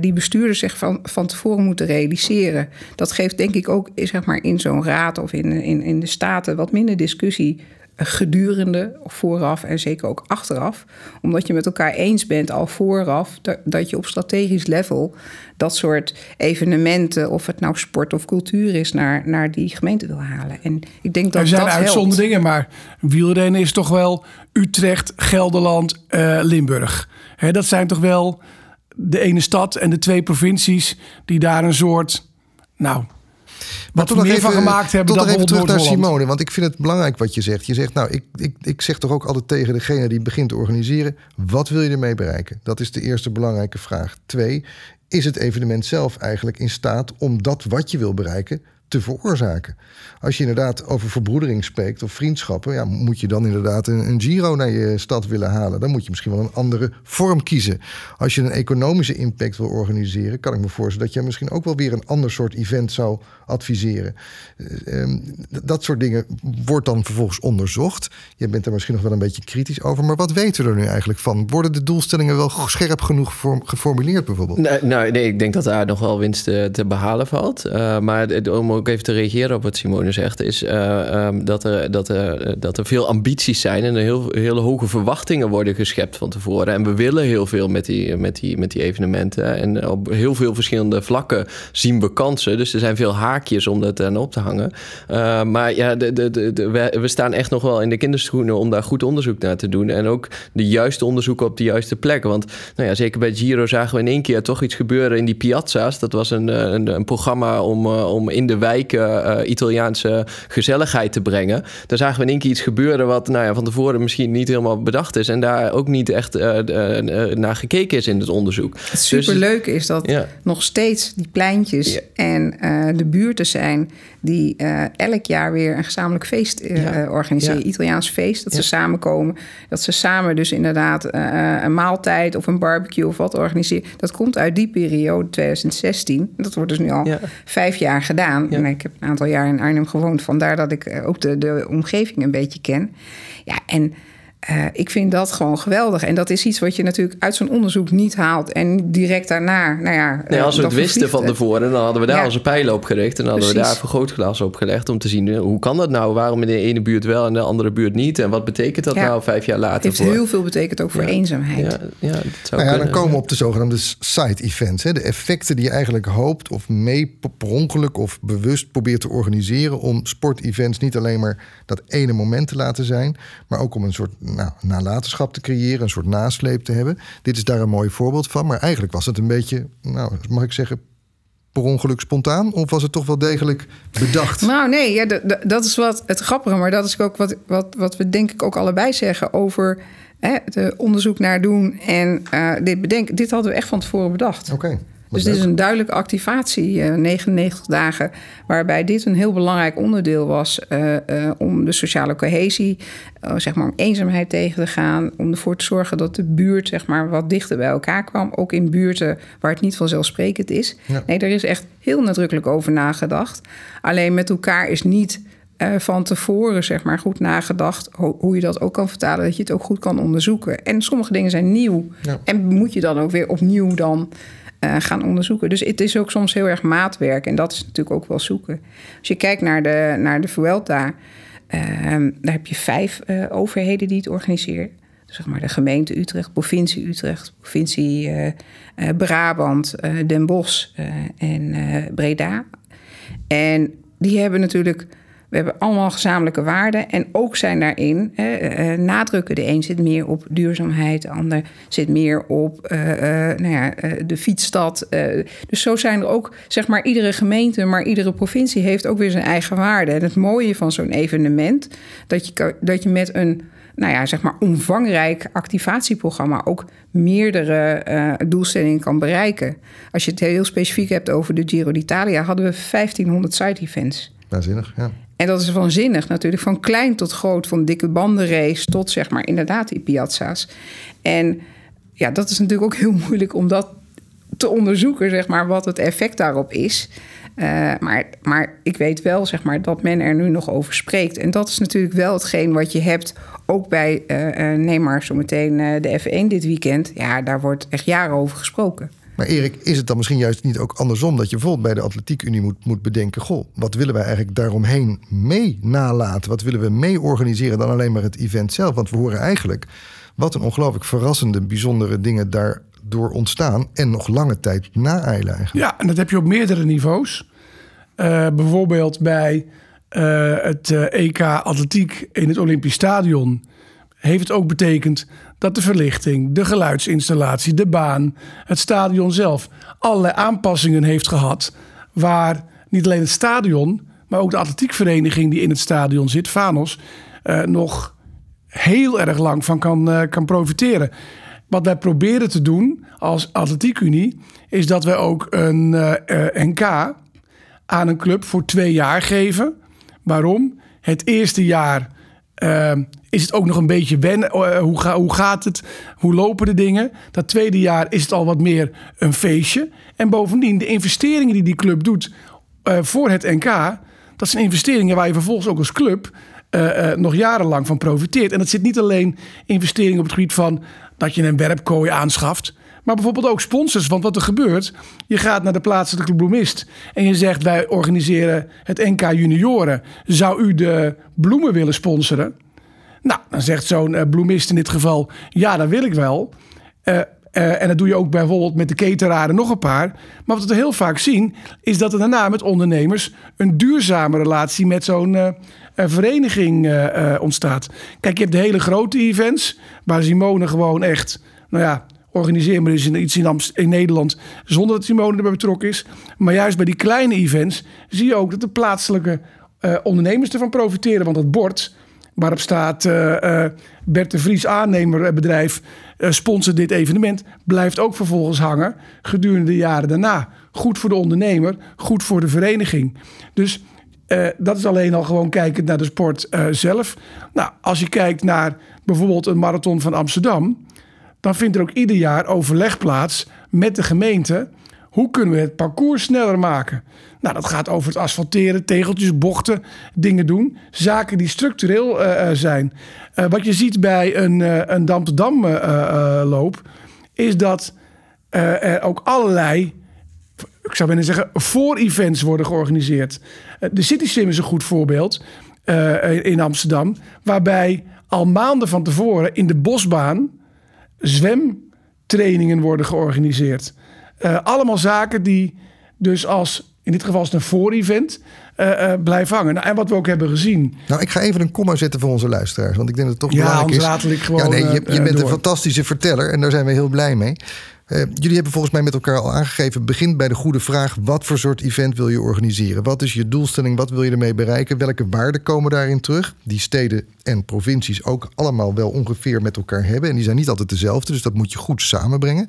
die bestuurders zich van, van tevoren moeten realiseren. Dat geeft denk ik ook zeg maar, in zo'n raad of in, in, in de staten wat minder discussie gedurende, vooraf en zeker ook achteraf. Omdat je met elkaar eens bent al vooraf dat, je op strategisch level dat soort evenementen, of het nou sport of cultuur is, naar, naar die gemeente wil halen. En ik denk dat er zijn dat uitzonderingen, maar wielrennen is toch wel Utrecht, Gelderland, uh, Limburg. dat zijn toch wel de ene stad en de twee provincies die daar een soort, nou, wat we meer van gemaakt hebben dan even terug naar Simone. Want ik vind het belangrijk wat je zegt. Je zegt, nou, ik, ik, ik zeg toch ook altijd tegen degene die begint te organiseren... wat wil je ermee bereiken? Dat is de eerste belangrijke vraag. Twee, is het evenement zelf eigenlijk in staat om dat wat je wil bereiken te veroorzaken. Als je inderdaad over verbroedering spreekt of vriendschappen, ja, moet je dan inderdaad een, Giro naar je stad willen halen. Dan moet je misschien wel een andere vorm kiezen. Als je een economische impact wil organiseren, kan ik me voorstellen dat je misschien ook wel weer een ander soort event zou adviseren. Eh, ehm, dat soort dingen wordt dan vervolgens onderzocht. Je bent er misschien nog wel een beetje kritisch over, maar wat weten we er nu eigenlijk van? Worden de doelstellingen wel scherp genoeg geformuleerd bijvoorbeeld? Nee, nou, nee ik denk dat daar nog wel winst te, te behalen valt. Uh, maar om ook even te reageren op wat Simone zegt, is uh, um, dat, er, dat, er, dat er veel ambities zijn en er heel, hele hoge verwachtingen worden geschept van tevoren. En we willen heel veel met die, met die, met die evenementen. En op heel veel verschillende vlakken zien we kansen. Dus er zijn veel haakjes om dat aan op te hangen. Uh, maar ja, de, de, de, we, staan echt nog wel in de kinderschoenen om daar goed onderzoek naar te doen. En ook de juiste onderzoeken op de juiste plekken. Want nou ja, zeker bij Giro zagen we in één keer toch iets gebeuren in die piazza's. Dat was een, een, een programma om, om in de wijken uh, Italiaanse gezelligheid te brengen. Daar zagen we in één keer iets gebeuren wat nou ja, van tevoren misschien niet helemaal bedacht is. En daar ook niet echt uh, naar gekeken is in het onderzoek. Dus superleuke is dat nog steeds die pleintjes en de buurten zijn die elk jaar weer een gezamenlijk feest organiseren. Italiaans feest, dat ze samenkomen. Dat ze samen dus inderdaad een maaltijd of een barbecue of wat organiseren. Dat komt uit die periode, 2016. Dat wordt dus nu al vijf jaar gedaan. Ja. ik heb een aantal jaar in Arnhem gewoond. Vandaar dat ik eh, ook de, de omgeving een beetje ken. Ja, en uh, ik vind dat gewoon geweldig. En dat is iets wat je natuurlijk uit zo'n onderzoek niet haalt. En direct daarna, nou ja... Nee, als we het wisten van tevoren, dan hadden we daar onze pijlen op gericht. En dan hadden we daar vergrootglas op gelegd om te zien... Eh, hoe kan dat nou? Waarom in de ene buurt wel en de andere buurt niet? En wat betekent dat nou vijf jaar later? Het heeft heel veel betekend ook voor eenzaamheid. Ja, dat zou nou ja, dan komen we op de zogenaamde side-events. De effecten die je eigenlijk hoopt of mee per ongeluk of bewust probeert te organiseren... om sportevents niet alleen maar dat ene moment te laten zijn... maar ook om een soort nou, nalatenschap te creëren, een soort nasleep te hebben. Dit is daar een mooi voorbeeld van. Maar eigenlijk was het een beetje, nou, mag ik zeggen, per ongeluk spontaan? Of was het toch wel degelijk bedacht? Nou, nee, ja, dat is wat het grappige. Maar dat is ook wat, wat, wat we denk ik ook allebei zeggen over hè, het onderzoek naar doen en uh, dit bedenken. Dit hadden we echt van tevoren bedacht. Oké. Dus dit is een duidelijke activatie, 99 eh, dagen, waarbij dit een heel belangrijk onderdeel was uh, uh, om de sociale cohesie, zeg maar om eenzaamheid tegen te gaan, om ervoor te zorgen dat de buurt zeg maar wat dichter bij elkaar kwam, ook in buurten waar het niet vanzelfsprekend is. Nee, daar is echt heel nadrukkelijk over nagedacht. Alleen met elkaar is niet van tevoren zeg maar, goed nagedacht hoe je dat ook kan vertalen, dat je het ook goed kan onderzoeken. En sommige dingen zijn nieuw. En moet je dan ook weer opnieuw dan uh, gaan onderzoeken. Dus het is ook soms heel erg maatwerk. En dat is natuurlijk ook wel zoeken. Als je kijkt naar de, naar de Vuelta... Uh, daar heb je vijf uh, overheden die het organiseren. Zeg maar de gemeente Utrecht, provincie Utrecht, provincie uh, Brabant, Den Bosch en Breda. En die hebben natuurlijk we hebben allemaal gezamenlijke waarden. En ook zijn daarin hè, nadrukken. De een zit meer op duurzaamheid, de ander zit meer op uh, nou ja, de fietsstad. dus zo zijn er ook, zeg maar, iedere gemeente, maar iedere provincie heeft ook weer zijn eigen waarden. En het mooie van zo'n evenement, dat je, dat je met een nou ja, zeg maar omvangrijk activatieprogramma ook meerdere uh, doelstellingen kan bereiken. Als je het heel specifiek hebt over de Giro d'Italia, hadden we 1500 side events. Waanzinnig, ja. En dat is waanzinnig natuurlijk, van klein tot groot, van dikke bandenrace tot zeg maar inderdaad die piazza's. En ja, dat is natuurlijk ook heel moeilijk om dat te onderzoeken, zeg maar, wat het effect daarop is. Uh, maar, maar ik weet wel, zeg maar, dat men er nu nog over spreekt. En dat is natuurlijk wel hetgeen wat je hebt, ook bij, uh, uh, neem maar zometeen de F1 dit weekend. Ja, daar wordt echt jaren over gesproken. Maar Erik, is het dan misschien juist niet ook andersom dat je bijvoorbeeld bij de Atletiekunie moet, moet bedenken: goh, wat willen wij eigenlijk daaromheen mee nalaten? Wat willen we mee organiseren dan alleen maar het event zelf? Want we horen eigenlijk wat een ongelooflijk verrassende, bijzondere dingen daardoor ontstaan en nog lange tijd na-eilen eigenlijk. Ja, en dat heb je op meerdere niveaus. Uh, bijvoorbeeld bij uh, het uh, EK Atletiek in het Olympisch Stadion heeft het ook betekend dat de verlichting, de geluidsinstallatie, de baan, het stadion zelf allerlei aanpassingen heeft gehad. Waar niet alleen het stadion, maar ook de atletiekvereniging die in het stadion zit, Vanos, uh, nog heel erg lang van kan, uh, kan profiteren. Wat wij proberen te doen als Atletiekunie, is dat wij ook een uh, NK aan een club voor twee jaar geven. Waarom? Het eerste jaar is het ook nog een beetje wennen? Uh, hoe, ga, hoe gaat het? Hoe lopen de dingen? Dat tweede jaar is het al wat meer een feestje. En bovendien, de investeringen die die club doet uh, voor het NK... dat zijn investeringen waar je vervolgens ook als club... nog jarenlang van profiteert. En dat zit niet alleen investeringen op het gebied van... dat je een werpkooi aanschaft... Maar bijvoorbeeld ook sponsors. Want wat er gebeurt, je gaat naar de plaatselijke bloemist en je zegt wij organiseren het NK junioren. Zou u de bloemen willen sponsoren? Nou, dan zegt zo'n uh, bloemist in dit geval, ja, dat wil ik wel. Uh, uh, en dat doe je ook bijvoorbeeld met de ketenaren nog een paar. Maar wat we heel vaak zien, is dat er daarna met ondernemers een duurzame relatie met zo'n vereniging ontstaat. Kijk, je hebt de hele grote events, waar Simone gewoon echt, nou ja, organiseer maar eens iets in, in Nederland zonder dat Simone erbij betrokken is. Maar juist bij die kleine events zie je ook dat de plaatselijke ondernemers ervan profiteren. Want het bord waarop staat uh, Bert de Vries aannemerbedrijf uh, sponsort dit evenement, blijft ook vervolgens hangen gedurende de jaren daarna. Goed voor de ondernemer, goed voor de vereniging. Dus dat is alleen al gewoon kijkend naar de sport zelf. Nou, als je kijkt naar bijvoorbeeld een marathon van Amsterdam, dan vindt er ook ieder jaar overleg plaats met de gemeente. Hoe kunnen we het parcours sneller maken? Nou, dat gaat over het asfalteren, tegeltjes, bochten, dingen doen. Zaken die structureel uh, zijn. Uh, wat je ziet bij een, uh, een Dam-te-Dam-loop... is dat er ook allerlei, ik zou willen zeggen, voor-events worden georganiseerd. de City Sim is een goed voorbeeld in Amsterdam... waarbij al maanden van tevoren in de bosbaan zwemtrainingen worden georganiseerd. Uh, allemaal zaken die dus als, in dit geval het een voor-event, uh, uh, blijven hangen. Nou, en wat we ook hebben gezien. Nou, ik ga even een komma zetten voor onze luisteraars, want ik denk dat het toch ja, belangrijk is. Ik gewoon, ja, nee, je, je bent een fantastische verteller en daar zijn we heel blij mee. Uh, jullie hebben volgens mij met elkaar al aangegeven... begint bij de goede vraag... wat voor soort event wil je organiseren? Wat is je doelstelling? Wat wil je ermee bereiken? Welke waarden komen daarin terug? Die steden en provincies ook allemaal wel ongeveer met elkaar hebben. En die zijn niet altijd dezelfde, dus dat moet je goed samenbrengen.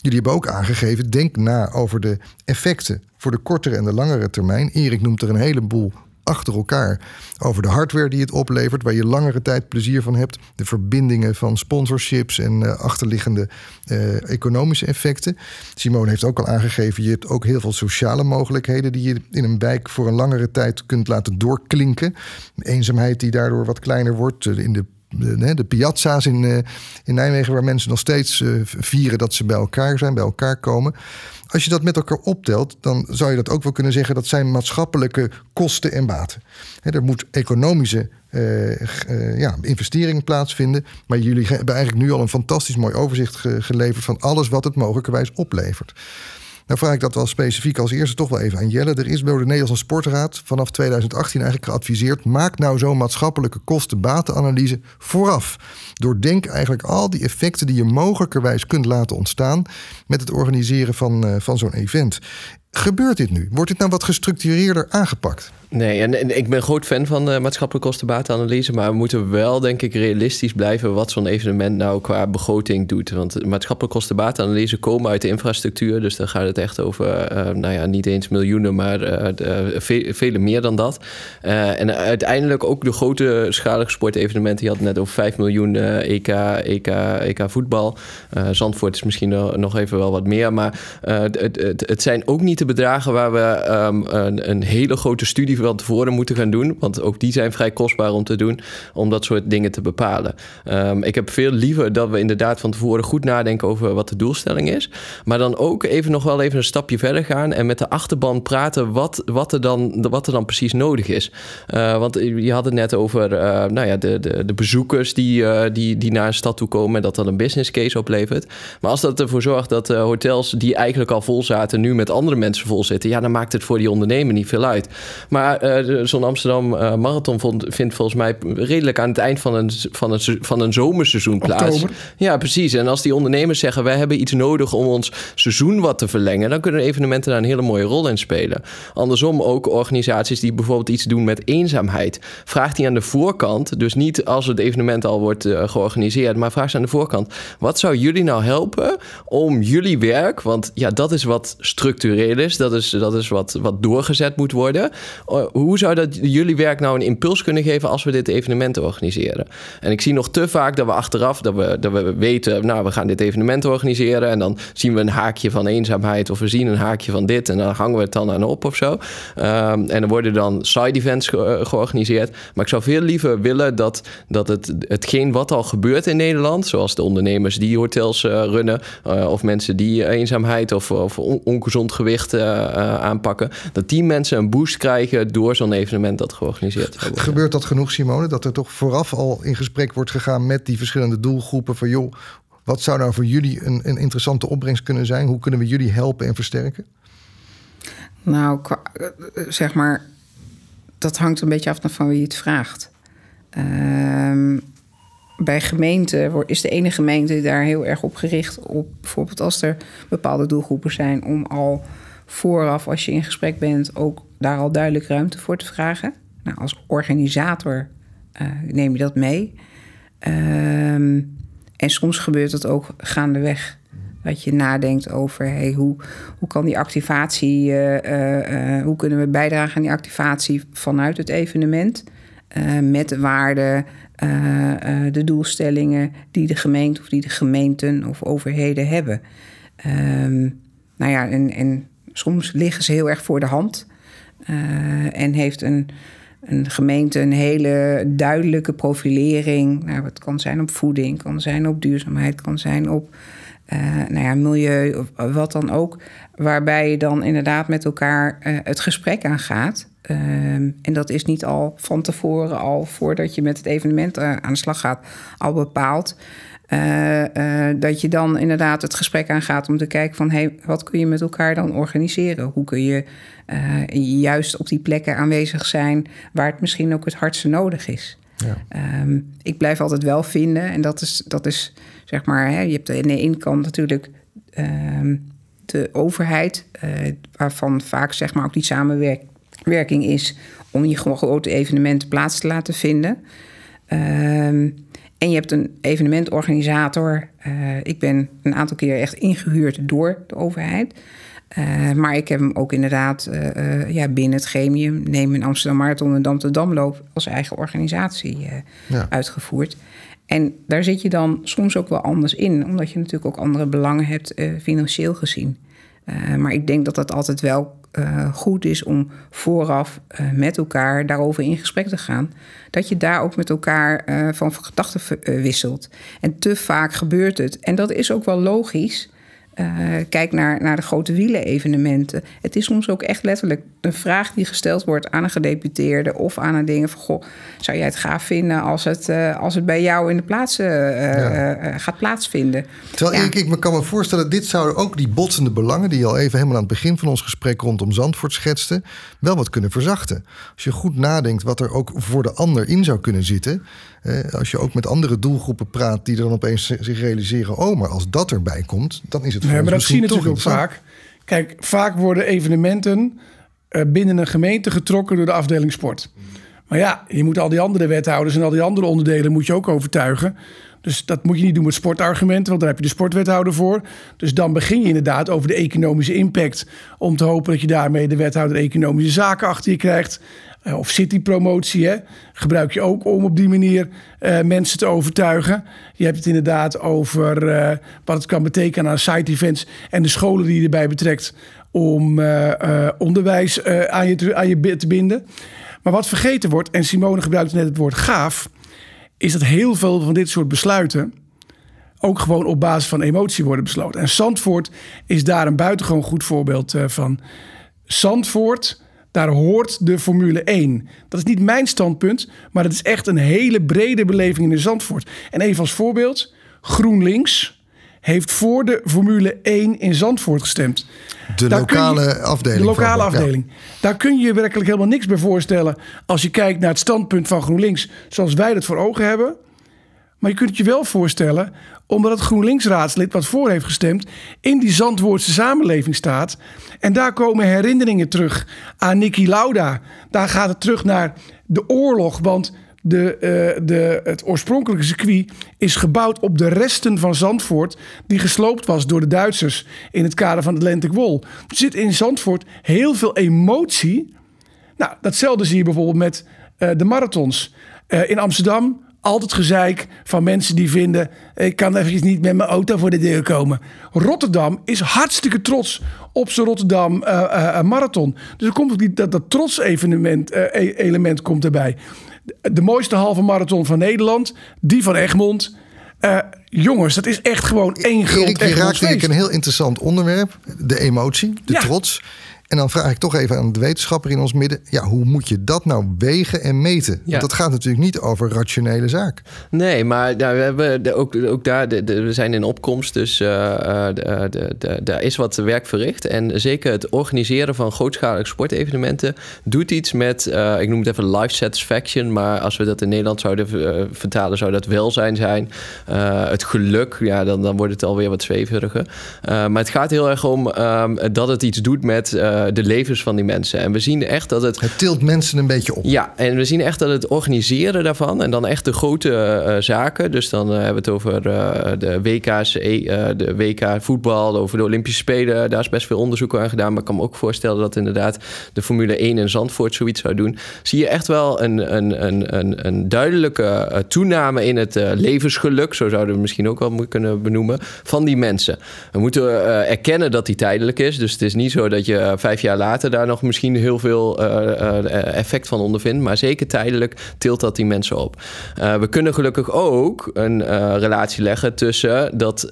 Jullie hebben ook aangegeven... denk na over de effecten voor de kortere en de langere termijn. Erik noemt er een heleboel achter elkaar. Over de hardware die het oplevert, waar je langere tijd plezier van hebt. De verbindingen van sponsorships en uh, achterliggende uh, economische effecten. Simone heeft ook al aangegeven, je hebt ook heel veel sociale mogelijkheden die je in een wijk voor een langere tijd kunt laten doorklinken. Eenzaamheid die daardoor wat kleiner wordt. In de de, de piazza's in, in Nijmegen, waar mensen nog steeds vieren dat ze bij elkaar zijn, bij elkaar komen. Als je dat met elkaar optelt, dan zou je dat ook wel kunnen zeggen dat zijn maatschappelijke kosten en baten. er moet economische uh, ja, investering plaatsvinden. Maar jullie hebben eigenlijk nu al een fantastisch mooi overzicht geleverd van alles wat het mogelijkerwijs oplevert. Nou vraag ik dat wel specifiek als eerste toch wel even aan Jelle. Er is door de Nederlandse Sportraad vanaf 2018 eigenlijk geadviseerd... maak nou zo'n maatschappelijke kosten-batenanalyse vooraf. Doordenk eigenlijk al die effecten die je mogelijkerwijs kunt laten ontstaan... met het organiseren van, uh, van zo'n event. Gebeurt dit nu? Wordt dit nou wat gestructureerder aangepakt? Nee, en, ik ben groot fan van de maatschappelijke kostenbatenanalyse, maar we moeten wel, denk ik, realistisch blijven wat zo'n evenement nou qua begroting doet. Want maatschappelijke kostenbatenanalyse komen uit de infrastructuur, dus dan gaat het echt over, uh, nou ja, niet eens miljoenen, maar uh, vele meer dan dat. Uh, en uiteindelijk ook de grote schalige sportevenementen, je had net over 5 miljoen EK, EK, EK voetbal. Zandvoort is misschien nog even wel wat meer, maar het, het, het, zijn ook niet de bedragen waar we um, een, een hele grote studie van tevoren moeten gaan doen. Want ook die zijn vrij kostbaar om te doen, om dat soort dingen te bepalen. Um, ik heb veel liever dat we inderdaad van tevoren goed nadenken over wat de doelstelling is. Maar dan ook even nog wel even een stapje verder gaan en met de achterban praten wat, wat, er, dan, wat er dan precies nodig is. Uh, want je had het net over uh, nou ja, de, de, de bezoekers die, uh, die, die naar een stad toe komen en dat dan een business case oplevert. Maar als dat ervoor zorgt dat hotels die eigenlijk al vol zaten, nu met andere mensen vol zitten, ja, dan maakt het voor die ondernemer niet veel uit. Maar maar uh, zo'n Amsterdam uh, Marathon vond, vindt volgens mij redelijk aan het eind van een, van een, van een zomerseizoen plaats. Oktober. Ja, precies. En als die ondernemers zeggen: wij hebben iets nodig om ons seizoen wat te verlengen, dan kunnen evenementen daar een hele mooie rol in spelen. Andersom ook organisaties die bijvoorbeeld iets doen met eenzaamheid. Vraag die aan de voorkant, dus niet als het evenement al wordt uh, georganiseerd, maar vraag ze aan de voorkant: wat zou jullie nou helpen om jullie werk, want ja, dat is wat structureel is, dat is, dat is wat, wat doorgezet moet worden eh, hoe zou dat jullie werk nou een impuls kunnen geven als we dit evenement organiseren? En ik zie nog te vaak dat we achteraf, dat we, dat we weten, nou, we gaan dit evenement organiseren. En dan zien we een haakje van eenzaamheid of we zien een haakje van dit. En dan hangen we het dan aan op of zo. Um, en er worden dan side events ge georganiseerd. Maar ik zou veel liever willen dat, dat het, hetgeen wat al gebeurt in Nederland, zoals de ondernemers die hotels uh, runnen, of mensen die eenzaamheid of, of on ongezond gewicht aanpakken, dat die mensen een boost krijgen door zo'n evenement dat georganiseerd wordt. Gebeurt dat genoeg, Simone? Dat er toch vooraf al in gesprek wordt gegaan met die verschillende doelgroepen van joh, wat zou nou voor jullie een, een interessante opbrengst kunnen zijn? Hoe kunnen we jullie helpen en versterken? Nou, zeg maar, dat hangt een beetje af van wie het vraagt. Um, bij gemeenten is de ene gemeente daar heel erg op gericht op bijvoorbeeld als er bepaalde doelgroepen zijn om al vooraf, als je in gesprek bent, ook daar al duidelijk ruimte voor te vragen. Nou, als organisator uh, neem je dat mee. Um, en soms gebeurt het ook gaandeweg. Dat je nadenkt over hey, hoe, hoe kan die activatie, uh, uh, hoe kunnen we bijdragen aan die activatie vanuit het evenement. met de waarden, de doelstellingen die de gemeente of die de gemeenten of overheden hebben. Um, nou ja, en, en soms liggen ze heel erg voor de hand. Uh, en heeft een, een gemeente een hele duidelijke profilering. Nou, het kan zijn op voeding, kan zijn op duurzaamheid, kan zijn op uh, nou ja, milieu of wat dan ook. Waarbij je dan inderdaad met elkaar uh, het gesprek aangaat. Uh, en dat is niet al van tevoren, al voordat je met het evenement aan de slag gaat, al bepaald. Uh, uh, dat je dan inderdaad het gesprek aangaat om te kijken van hey, wat kun je met elkaar dan organiseren? Hoe kun je uh, juist op die plekken aanwezig zijn waar het misschien ook het hardste nodig is? Ja. Um, ik blijf altijd wel vinden, en dat is, dat is zeg maar, hè, je hebt aan de ene kant natuurlijk um, de overheid, waarvan vaak zeg maar ook die samenwerking is om je grote evenementen plaats te laten vinden. Um, en je hebt een evenementorganisator. Uh, ik ben een aantal keer echt ingehuurd door de overheid. Uh, maar ik heb hem ook inderdaad uh, ja, binnen het gremium, neem een Amsterdam Marathon en Dam te Damloop als eigen organisatie ja. uitgevoerd. En daar zit je dan soms ook wel anders in, omdat je natuurlijk ook andere belangen hebt, financieel gezien. maar ik denk dat dat altijd wel uh, goed is om vooraf uh, met elkaar daarover in gesprek te gaan. Dat je daar ook met elkaar uh, van gedachten wisselt. En te vaak gebeurt het. En dat is ook wel logisch. Kijk naar, naar de grote wielenevenementen. Het is soms ook echt letterlijk een vraag die gesteld wordt aan een gedeputeerde of aan een ding van: Goh, zou jij het gaaf vinden als het, uh, als het bij jou in de plaats uh, ja. gaat plaatsvinden? Terwijl ja. ik, ik me kan me voorstellen, dit zouden ook die botsende belangen, die je al even helemaal aan het begin van ons gesprek rondom Zandvoort schetste, wel wat kunnen verzachten. Als je goed nadenkt wat er ook voor de ander in zou kunnen zitten. als je ook met andere doelgroepen praat die dan opeens zich realiseren: oh, maar als dat erbij komt, dan is het Nee, maar dat zie je natuurlijk ook vaak. Kijk, vaak worden evenementen uh, binnen een gemeente getrokken door de afdeling sport. Maar ja, je moet al die andere wethouders en al die andere onderdelen moet je ook overtuigen. Dus dat moet je niet doen met sportargumenten, want daar heb je de sportwethouder voor. Dus dan begin je inderdaad over de economische impact. Om te hopen dat je daarmee de wethouder economische zaken achter je krijgt. Uh, of citypromotie, hè, gebruik je ook om op die manier uh, mensen te overtuigen. Je hebt het inderdaad over wat het kan betekenen aan side events en de scholen die je erbij betrekt om onderwijs aan, je aan je te binden. Maar wat vergeten wordt, en Simone gebruikte net het woord gaaf, is dat heel veel van dit soort besluiten ook gewoon op basis van emotie worden besloten. En Zandvoort is daar een buitengewoon goed voorbeeld van. Zandvoort daar hoort de Formule 1. Dat is niet mijn standpunt, maar het is echt een hele brede beleving in de Zandvoort. En even als voorbeeld, GroenLinks heeft voor de Formule 1 in Zandvoort gestemd. De lokale afdeling. De lokale afdeling. Daar kun je je werkelijk helemaal niks bij voorstellen als je kijkt naar het standpunt van GroenLinks zoals wij dat voor ogen hebben. Maar je kunt het je wel voorstellen, omdat het GroenLinks-raadslid wat voor heeft gestemd... in die Zandvoortse samenleving staat. En daar komen herinneringen terug aan Niki Lauda. Daar gaat het terug naar de oorlog, want... De, uh, de, het oorspronkelijke circuit is gebouwd op de resten van Zandvoort... die gesloopt was door de Duitsers in het kader van Atlantic Wall. Er zit in Zandvoort heel veel emotie. Nou, datzelfde zie je bijvoorbeeld met uh, de marathons. Uh, in Amsterdam altijd gezeik van mensen die vinden... ik kan eventjes niet met mijn auto voor de deur komen. Rotterdam is hartstikke trots op zijn Rotterdam Marathon. Dus er komt dat, dat trots evenement, uh, element komt erbij. De mooiste halve marathon van Nederland, die van Egmond... jongens, dat is echt gewoon één groot Erik, je raakt een heel interessant onderwerp. De emotie, de ja. trots. En dan vraag ik toch even aan de wetenschapper in ons midden: ja, hoe moet je dat nou wegen en meten? Ja. Want dat gaat natuurlijk niet over rationele zaak. Nee, maar nou, we hebben de, ook, ook daar, de, de, we zijn in opkomst, dus uh, daar is wat werk verricht. En zeker het organiseren van grootschalige sportevenementen doet iets met, uh, ik noem het even life satisfaction, maar als we dat in Nederland zouden vertalen, zou dat welzijn zijn. het geluk, ja, dan, dan wordt het alweer wat zweveriger. maar het gaat heel erg om um, dat het iets doet met de levens van die mensen. En we zien echt dat het. Het tilt mensen een beetje op. Ja, en we zien echt dat het organiseren daarvan en dan echt de grote uh, zaken. Dus dan uh, hebben we het over de WK's, de WK voetbal, over de Olympische Spelen. Daar is best veel onderzoek aan gedaan. Maar ik kan me ook voorstellen dat inderdaad de Formule 1 in Zandvoort zoiets zou doen. Zie je echt wel een, een, een, een, een duidelijke toename in het levensgeluk, zo zouden we misschien ook wel kunnen benoemen, van die mensen. We moeten erkennen dat die tijdelijk is. Dus het is niet zo dat je vijf jaar later daar nog misschien heel veel uh, effect van ondervindt. Maar zeker tijdelijk tilt dat die mensen op. Uh, we kunnen gelukkig ook een relatie leggen tussen dat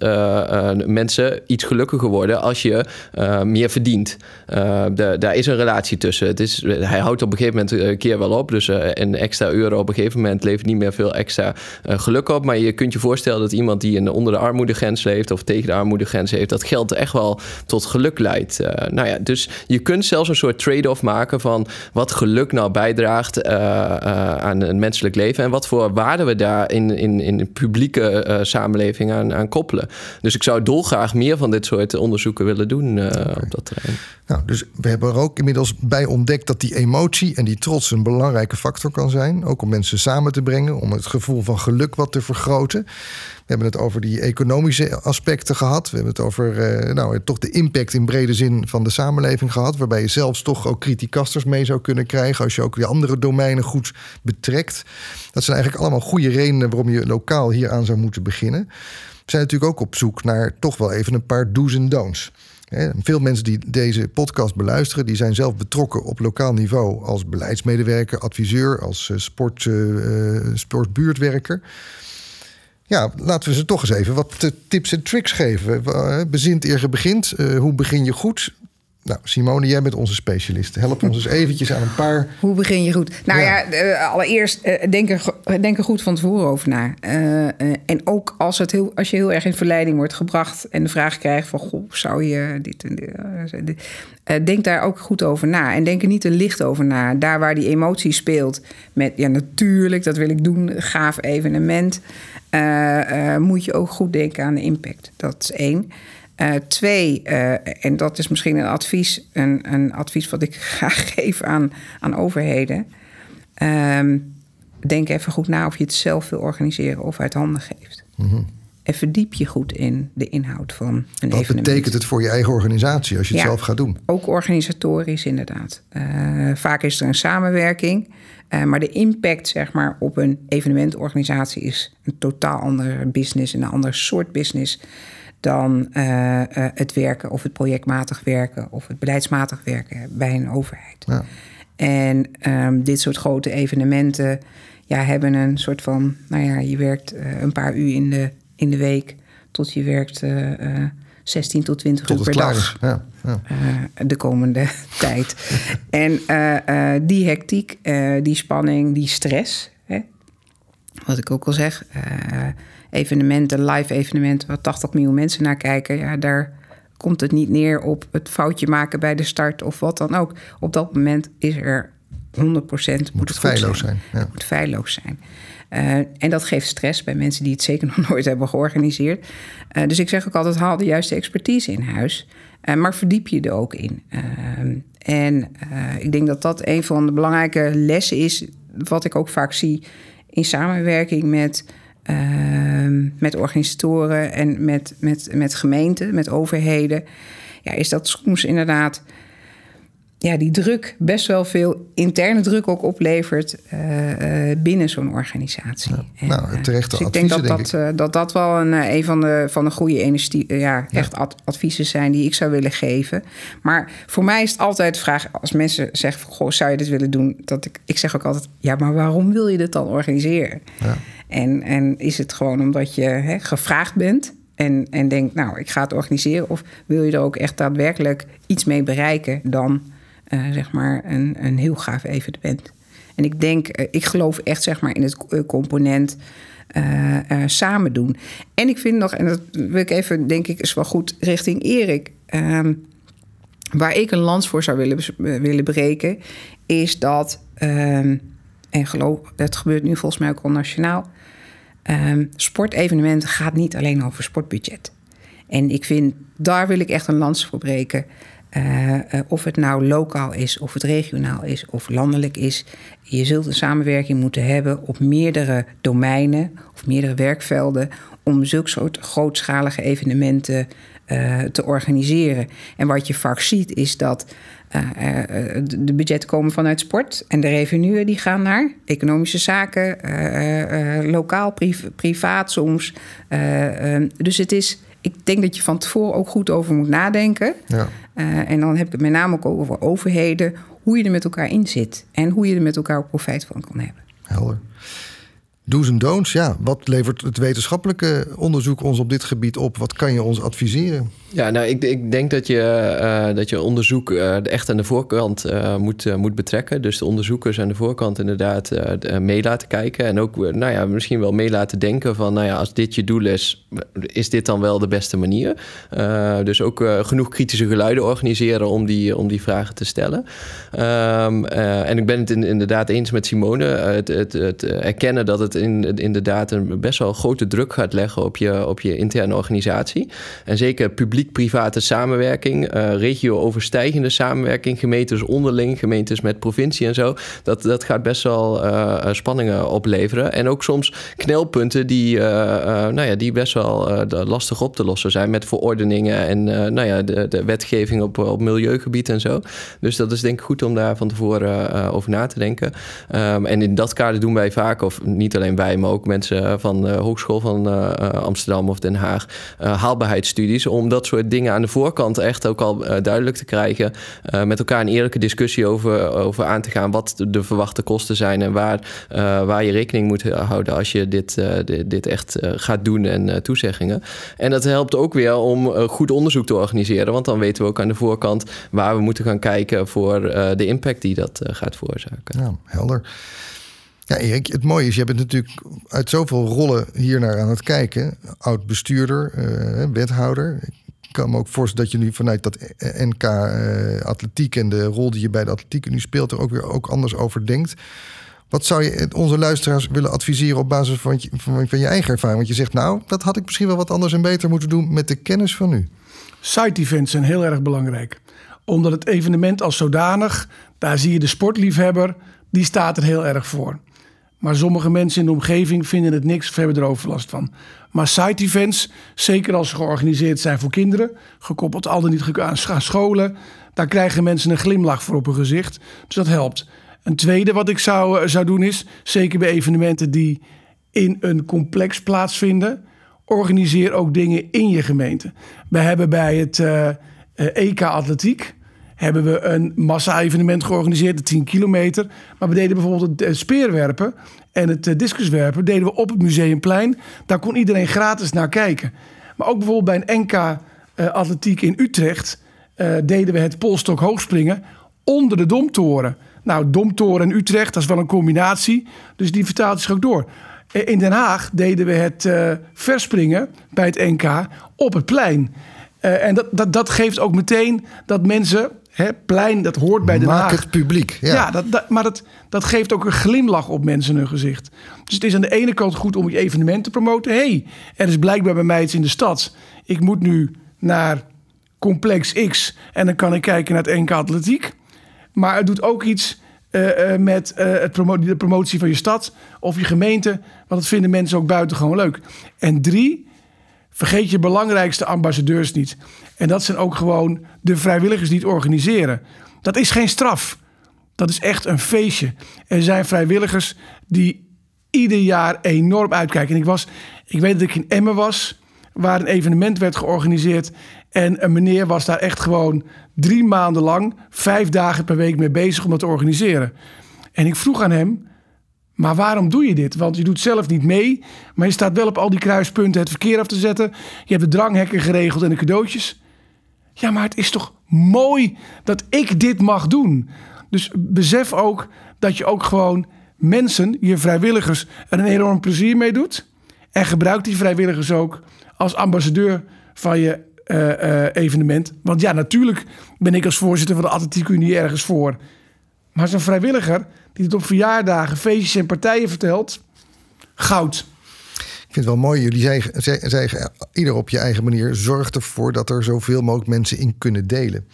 mensen iets gelukkiger worden als je meer verdient. De, daar is een relatie tussen. Het is, hij houdt op een gegeven moment een keer wel op. Dus een extra euro op een gegeven moment levert niet meer veel extra geluk op. Maar je kunt je voorstellen dat iemand die in, onder de armoedegrens leeft of tegen de armoedegrens heeft, dat geld echt wel tot geluk leidt. nou ja, dus je kunt zelfs een soort trade-off maken van wat geluk nou bijdraagt uh, uh, aan een menselijk leven en wat voor waarde we daar in, in, in de publieke uh, samenleving aan, aan, koppelen. Dus ik zou dolgraag meer van dit soort onderzoeken willen doen op dat terrein. Nou, dus we hebben er ook inmiddels bij ontdekt dat die emotie en die trots een belangrijke factor kan zijn. Ook om mensen samen te brengen, om het gevoel van geluk wat te vergroten. We hebben het over die economische aspecten gehad. We hebben het over uh, nou, toch de impact in brede zin van de samenleving gehad. Waarbij je zelfs toch ook criticasters mee zou kunnen krijgen. Als je ook die andere domeinen goed betrekt. Dat zijn eigenlijk allemaal goede redenen waarom je lokaal hier aan zou moeten beginnen. We zijn natuurlijk ook op zoek naar toch wel even een paar do's en don'ts. Veel mensen die deze podcast beluisteren, die zijn zelf betrokken op lokaal niveau als beleidsmedewerker, adviseur, als sport, sportbuurtwerker. Ja, laten we ze toch eens even wat tips en tricks geven. Bezint eer je begint. hoe begin je goed? Nou, Simone, jij bent onze specialist. Help ons eens eventjes aan een paar... Hoe begin je goed? Nou ja, uh, allereerst uh, denk, er, denk er goed van tevoren over na. Uh, en ook als, het heel, als je heel erg in verleiding wordt gebracht... en de vraag krijgt van, goh, zou je dit en dit... denk daar ook goed over na. En denk er niet te licht over na. Daar waar die emotie speelt met... ja, natuurlijk, dat wil ik doen, gaaf evenement... moet je ook goed denken aan de impact. Dat is één. Uh, twee, en dat is misschien een advies, een, een advies wat ik graag geef aan, aan overheden. Um, denk even goed na of je het zelf wil organiseren of uit handen geeft. Mm. En verdiep je goed in de inhoud van een wat evenement. Wat betekent het voor je eigen organisatie als je het ja, zelf gaat doen? Ook organisatorisch inderdaad. Uh, vaak is er een samenwerking. maar de impact zeg maar, op een evenementorganisatie is een totaal ander business, een ander soort business dan uh, uh, het werken of het projectmatig werken of het beleidsmatig werken bij een overheid. Ja. En um, dit soort grote evenementen ja, hebben een soort van, nou ja, je werkt een paar uur in de, in de week tot je werkt 16 tot 20 tot uur per dag. Ja, ja. de komende tijd. en die hectiek, die spanning, die stress, hè, wat ik ook al zeg evenementen, live evenementen, waar 80 miljoen mensen naar kijken, ja, daar komt het niet neer op het foutje maken bij de start of wat dan ook. Op dat moment is er 100% moet, moet het feilloos zijn. zijn. Ja. moet feilloos zijn. Uh, en dat geeft stress bij mensen die het zeker nog nooit hebben georganiseerd. Uh, dus ik zeg ook altijd: haal de juiste expertise in huis. Uh, maar verdiep je er ook in. en ik denk dat dat een van de belangrijke lessen is, wat ik ook vaak zie in samenwerking met uh, met organisatoren en met, met, met gemeenten, met overheden. Ja, is dat soms inderdaad ja, die druk best wel veel interne druk ook oplevert uh, uh, binnen zo'n organisatie. Ja, en, nou, terecht dus ik denk dat dat, uh, dat, dat wel een, een van, de, van de goede energie, ja, echt ad, adviezen zijn die ik zou willen geven. Maar voor mij is het altijd de vraag, als mensen zeggen: Goh, zou je dit willen doen? Dat ik, ik zeg ook altijd: Ja, maar waarom wil je dit dan organiseren? Ja. En, en is het gewoon omdat je hè, gevraagd bent en, en denkt, nou, ik ga het organiseren? Of wil je er ook echt daadwerkelijk iets mee bereiken dan uh, zeg maar een, een heel gaaf evenement? En ik denk, uh, ik geloof echt zeg maar in het component uh, samen doen. En ik vind nog, en dat wil ik even, denk ik, is wel goed richting Erik. Um, waar ik een lans voor zou willen, willen breken, is dat. Um, en geloof, dat gebeurt nu volgens mij ook al nationaal. Um, sportevenementen gaat niet alleen over sportbudget. En ik vind, daar wil ik echt een lans voor breken. Uh, uh, of het nou lokaal is, of het regionaal is, of landelijk is. Je zult een samenwerking moeten hebben op meerdere domeinen of meerdere werkvelden. om zulke soort grootschalige evenementen uh, te organiseren. En wat je vaak ziet is dat de budgetten komen vanuit sport en de revenuen die gaan naar economische zaken, lokaal, priv privaat soms. Ehm, dus het is, ik denk dat je van tevoren ook goed over moet nadenken. Ja. En dan heb ik het met name ook over overheden, hoe je er met elkaar in zit en hoe je er met elkaar profijt van kan hebben. Helder. Do's en don'ts, ja. Wat levert het wetenschappelijke onderzoek ons op dit gebied op? Wat kan je ons adviseren? Ja, nou, ik, ik denk dat je, uh, dat je onderzoek uh, echt aan de voorkant uh, moet, moet betrekken. Dus de onderzoekers aan de voorkant inderdaad mee laten kijken. En ook nou ja, misschien wel mee laten denken van... nou ja, als dit je doel is, is dit dan wel de beste manier? dus ook genoeg kritische geluiden organiseren om die, om die vragen te stellen. Um, en ik ben het in, inderdaad eens met Simone. Het, het, het erkennen dat het in, inderdaad een best wel grote druk gaat leggen... op je, op je interne organisatie. En zeker publiek private samenwerking, uh, regio-overstijgende samenwerking, gemeentes onderling, gemeentes met provincie en zo. Dat, dat gaat best wel uh, spanningen opleveren. En ook soms knelpunten die, nou ja, die best wel lastig op te lossen zijn met verordeningen en nou ja, de, de wetgeving op, op milieugebied en zo. Dus dat is denk ik goed om daar van tevoren over na te denken. Um, en in dat kader doen wij vaak, of niet alleen alleen wij, maar ook mensen van de Hogeschool van Amsterdam of Den Haag, haalbaarheidsstudies, om dat soort dingen aan de voorkant echt ook al duidelijk te krijgen. met elkaar een eerlijke discussie over, over aan te gaan wat de, verwachte kosten zijn en waar, waar je rekening moet houden als je dit, dit, dit, echt gaat doen en toezeggingen. En dat helpt ook weer om goed onderzoek te organiseren, want dan weten we ook aan de voorkant waar we moeten gaan kijken voor de impact die dat gaat veroorzaken. Ja, helder. Ja, Erik, het mooie is, je bent natuurlijk uit zoveel rollen hier naar aan het kijken. Oud bestuurder, uh, wethouder. Ik kan me ook voorstellen dat je nu vanuit dat NK uh, atletiek en de rol die je bij de atletiek nu speelt, er ook weer ook anders over denkt. Wat zou je onze luisteraars willen adviseren op basis van van, van je eigen ervaring? Want je zegt, nou, dat had ik misschien wel wat anders en beter moeten doen met de kennis van nu. Side events zijn heel erg belangrijk. Omdat het evenement als zodanig, daar zie je de sportliefhebber, die staat er heel erg voor. Maar sommige mensen in de omgeving vinden het niks of hebben er overlast van. Maar side events, zeker als ze georganiseerd zijn voor kinderen, gekoppeld al dan niet aan scholen, daar krijgen mensen een glimlach voor op hun gezicht. Dus dat helpt. Een tweede wat ik zou, eh, zou doen is, zeker bij evenementen die in een complex plaatsvinden, organiseer ook dingen in je gemeente. We hebben bij het uh, eh, EK eh, e Atletiek hebben we een massa-evenement georganiseerd, de 10 kilometer. Maar we deden bijvoorbeeld het speerwerpen en het discuswerpen deden we op het Museumplein. Daar kon iedereen gratis naar kijken. Maar ook bijvoorbeeld bij een NK Atletiek in Utrecht deden we het polstok hoogspringen onder de Domtoren. Nou, Domtoren en Utrecht, dat is wel een combinatie. Dus die vertaalt zich ook door. In Den Haag deden we het verspringen bij het NK op het plein. En dat, dat, dat geeft ook meteen dat mensen, hè, plein, dat hoort bij Den Maak Haag. het publiek. Ja, ja dat, dat, maar dat, dat geeft ook een glimlach op mensen hun gezicht. Dus het is aan de ene kant goed om je evenement te promoten. hey, er is blijkbaar bij mij iets in de stad. Ik moet nu naar complex X en dan kan ik kijken naar het NK Atletiek. Maar het doet ook iets uh, uh, met uh, het promo de promotie van je stad of je gemeente. Want dat vinden mensen ook buitengewoon leuk. En drie, vergeet je belangrijkste ambassadeurs niet. En dat zijn ook gewoon de vrijwilligers die het organiseren. Dat is geen straf. Dat is echt een feestje. Er zijn vrijwilligers die ieder jaar enorm uitkijken. En ik, was, ik weet dat ik in Emmen was, waar een evenement werd georganiseerd. En een meneer was daar echt gewoon drie maanden lang, vijf dagen per week mee bezig om dat te organiseren. En ik vroeg aan hem, maar waarom doe je dit? Want je doet zelf niet mee, maar je staat wel op al die kruispunten het verkeer af te zetten. Je hebt de dranghekken geregeld en de cadeautjes. Ja, maar het is toch mooi dat ik dit mag doen. Dus besef ook dat je ook gewoon mensen, je vrijwilligers, er een enorm plezier mee doet. En gebruik die vrijwilligers ook als ambassadeur van je uh, evenement. Want ja, natuurlijk ben ik als voorzitter van de Atletiek Unie ergens voor. Maar zo'n vrijwilliger die het op verjaardagen, feestjes en partijen vertelt, goud. Vind het wel mooi. Jullie zeggen, zeggen ieder op je eigen manier: zorg ervoor dat er zoveel mogelijk mensen in kunnen delen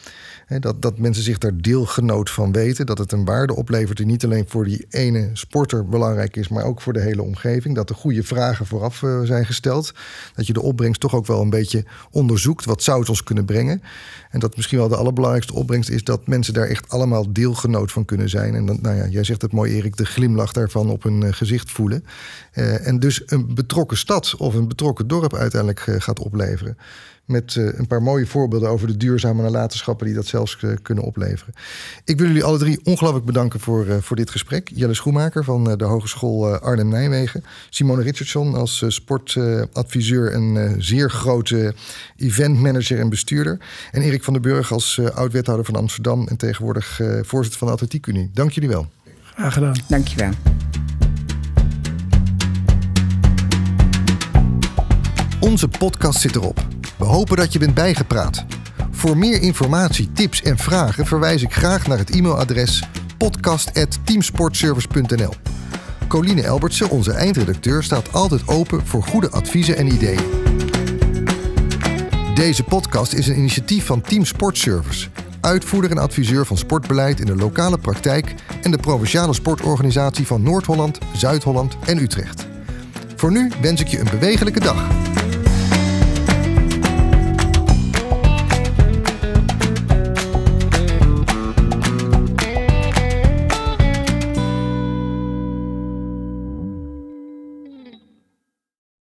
dat, dat mensen zich daar deelgenoot van weten. Dat het een waarde oplevert die niet alleen voor die ene sporter belangrijk is, maar ook voor de hele omgeving. Dat er goede vragen vooraf uh, zijn gesteld. Dat je de opbrengst toch ook wel een beetje onderzoekt. Wat zou het ons kunnen brengen? En dat misschien wel de allerbelangrijkste opbrengst is dat mensen daar echt allemaal deelgenoot van kunnen zijn. En dan, nou ja, jij zegt het mooi, Erik, de glimlach daarvan op hun uh, gezicht voelen. Uh, en dus een betrokken stad of een betrokken dorp uiteindelijk gaat opleveren. Met uh, een paar mooie voorbeelden over de duurzame nalatenschappen die dat zelfs uh, kunnen opleveren. Ik wil jullie alle drie ongelooflijk bedanken voor, uh, voor dit gesprek. Jelle Schoenmaker van de Hogeschool Arnhem-Nijmegen. Simone Richardson als sportadviseur en zeer grote eventmanager en bestuurder. En Erik van der Burg als oud-wethouder van Amsterdam en tegenwoordig voorzitter van de Atletiek Unie. Dank jullie wel. Graag gedaan. Dank je wel. Onze podcast zit erop. We hopen dat je bent bijgepraat. Voor meer informatie, tips en vragen verwijs ik graag naar het e-mailadres podcast.teamsportservice.nl. Coline Elbertsen, onze eindredacteur, staat altijd open voor goede adviezen en ideeën. Deze podcast is een initiatief van Team Sportservice, uitvoerder en adviseur van sportbeleid in de lokale praktijk en de provinciale sportorganisatie van Noord-Holland, Zuid-Holland en Utrecht. Voor nu wens ik je een bewegelijke dag.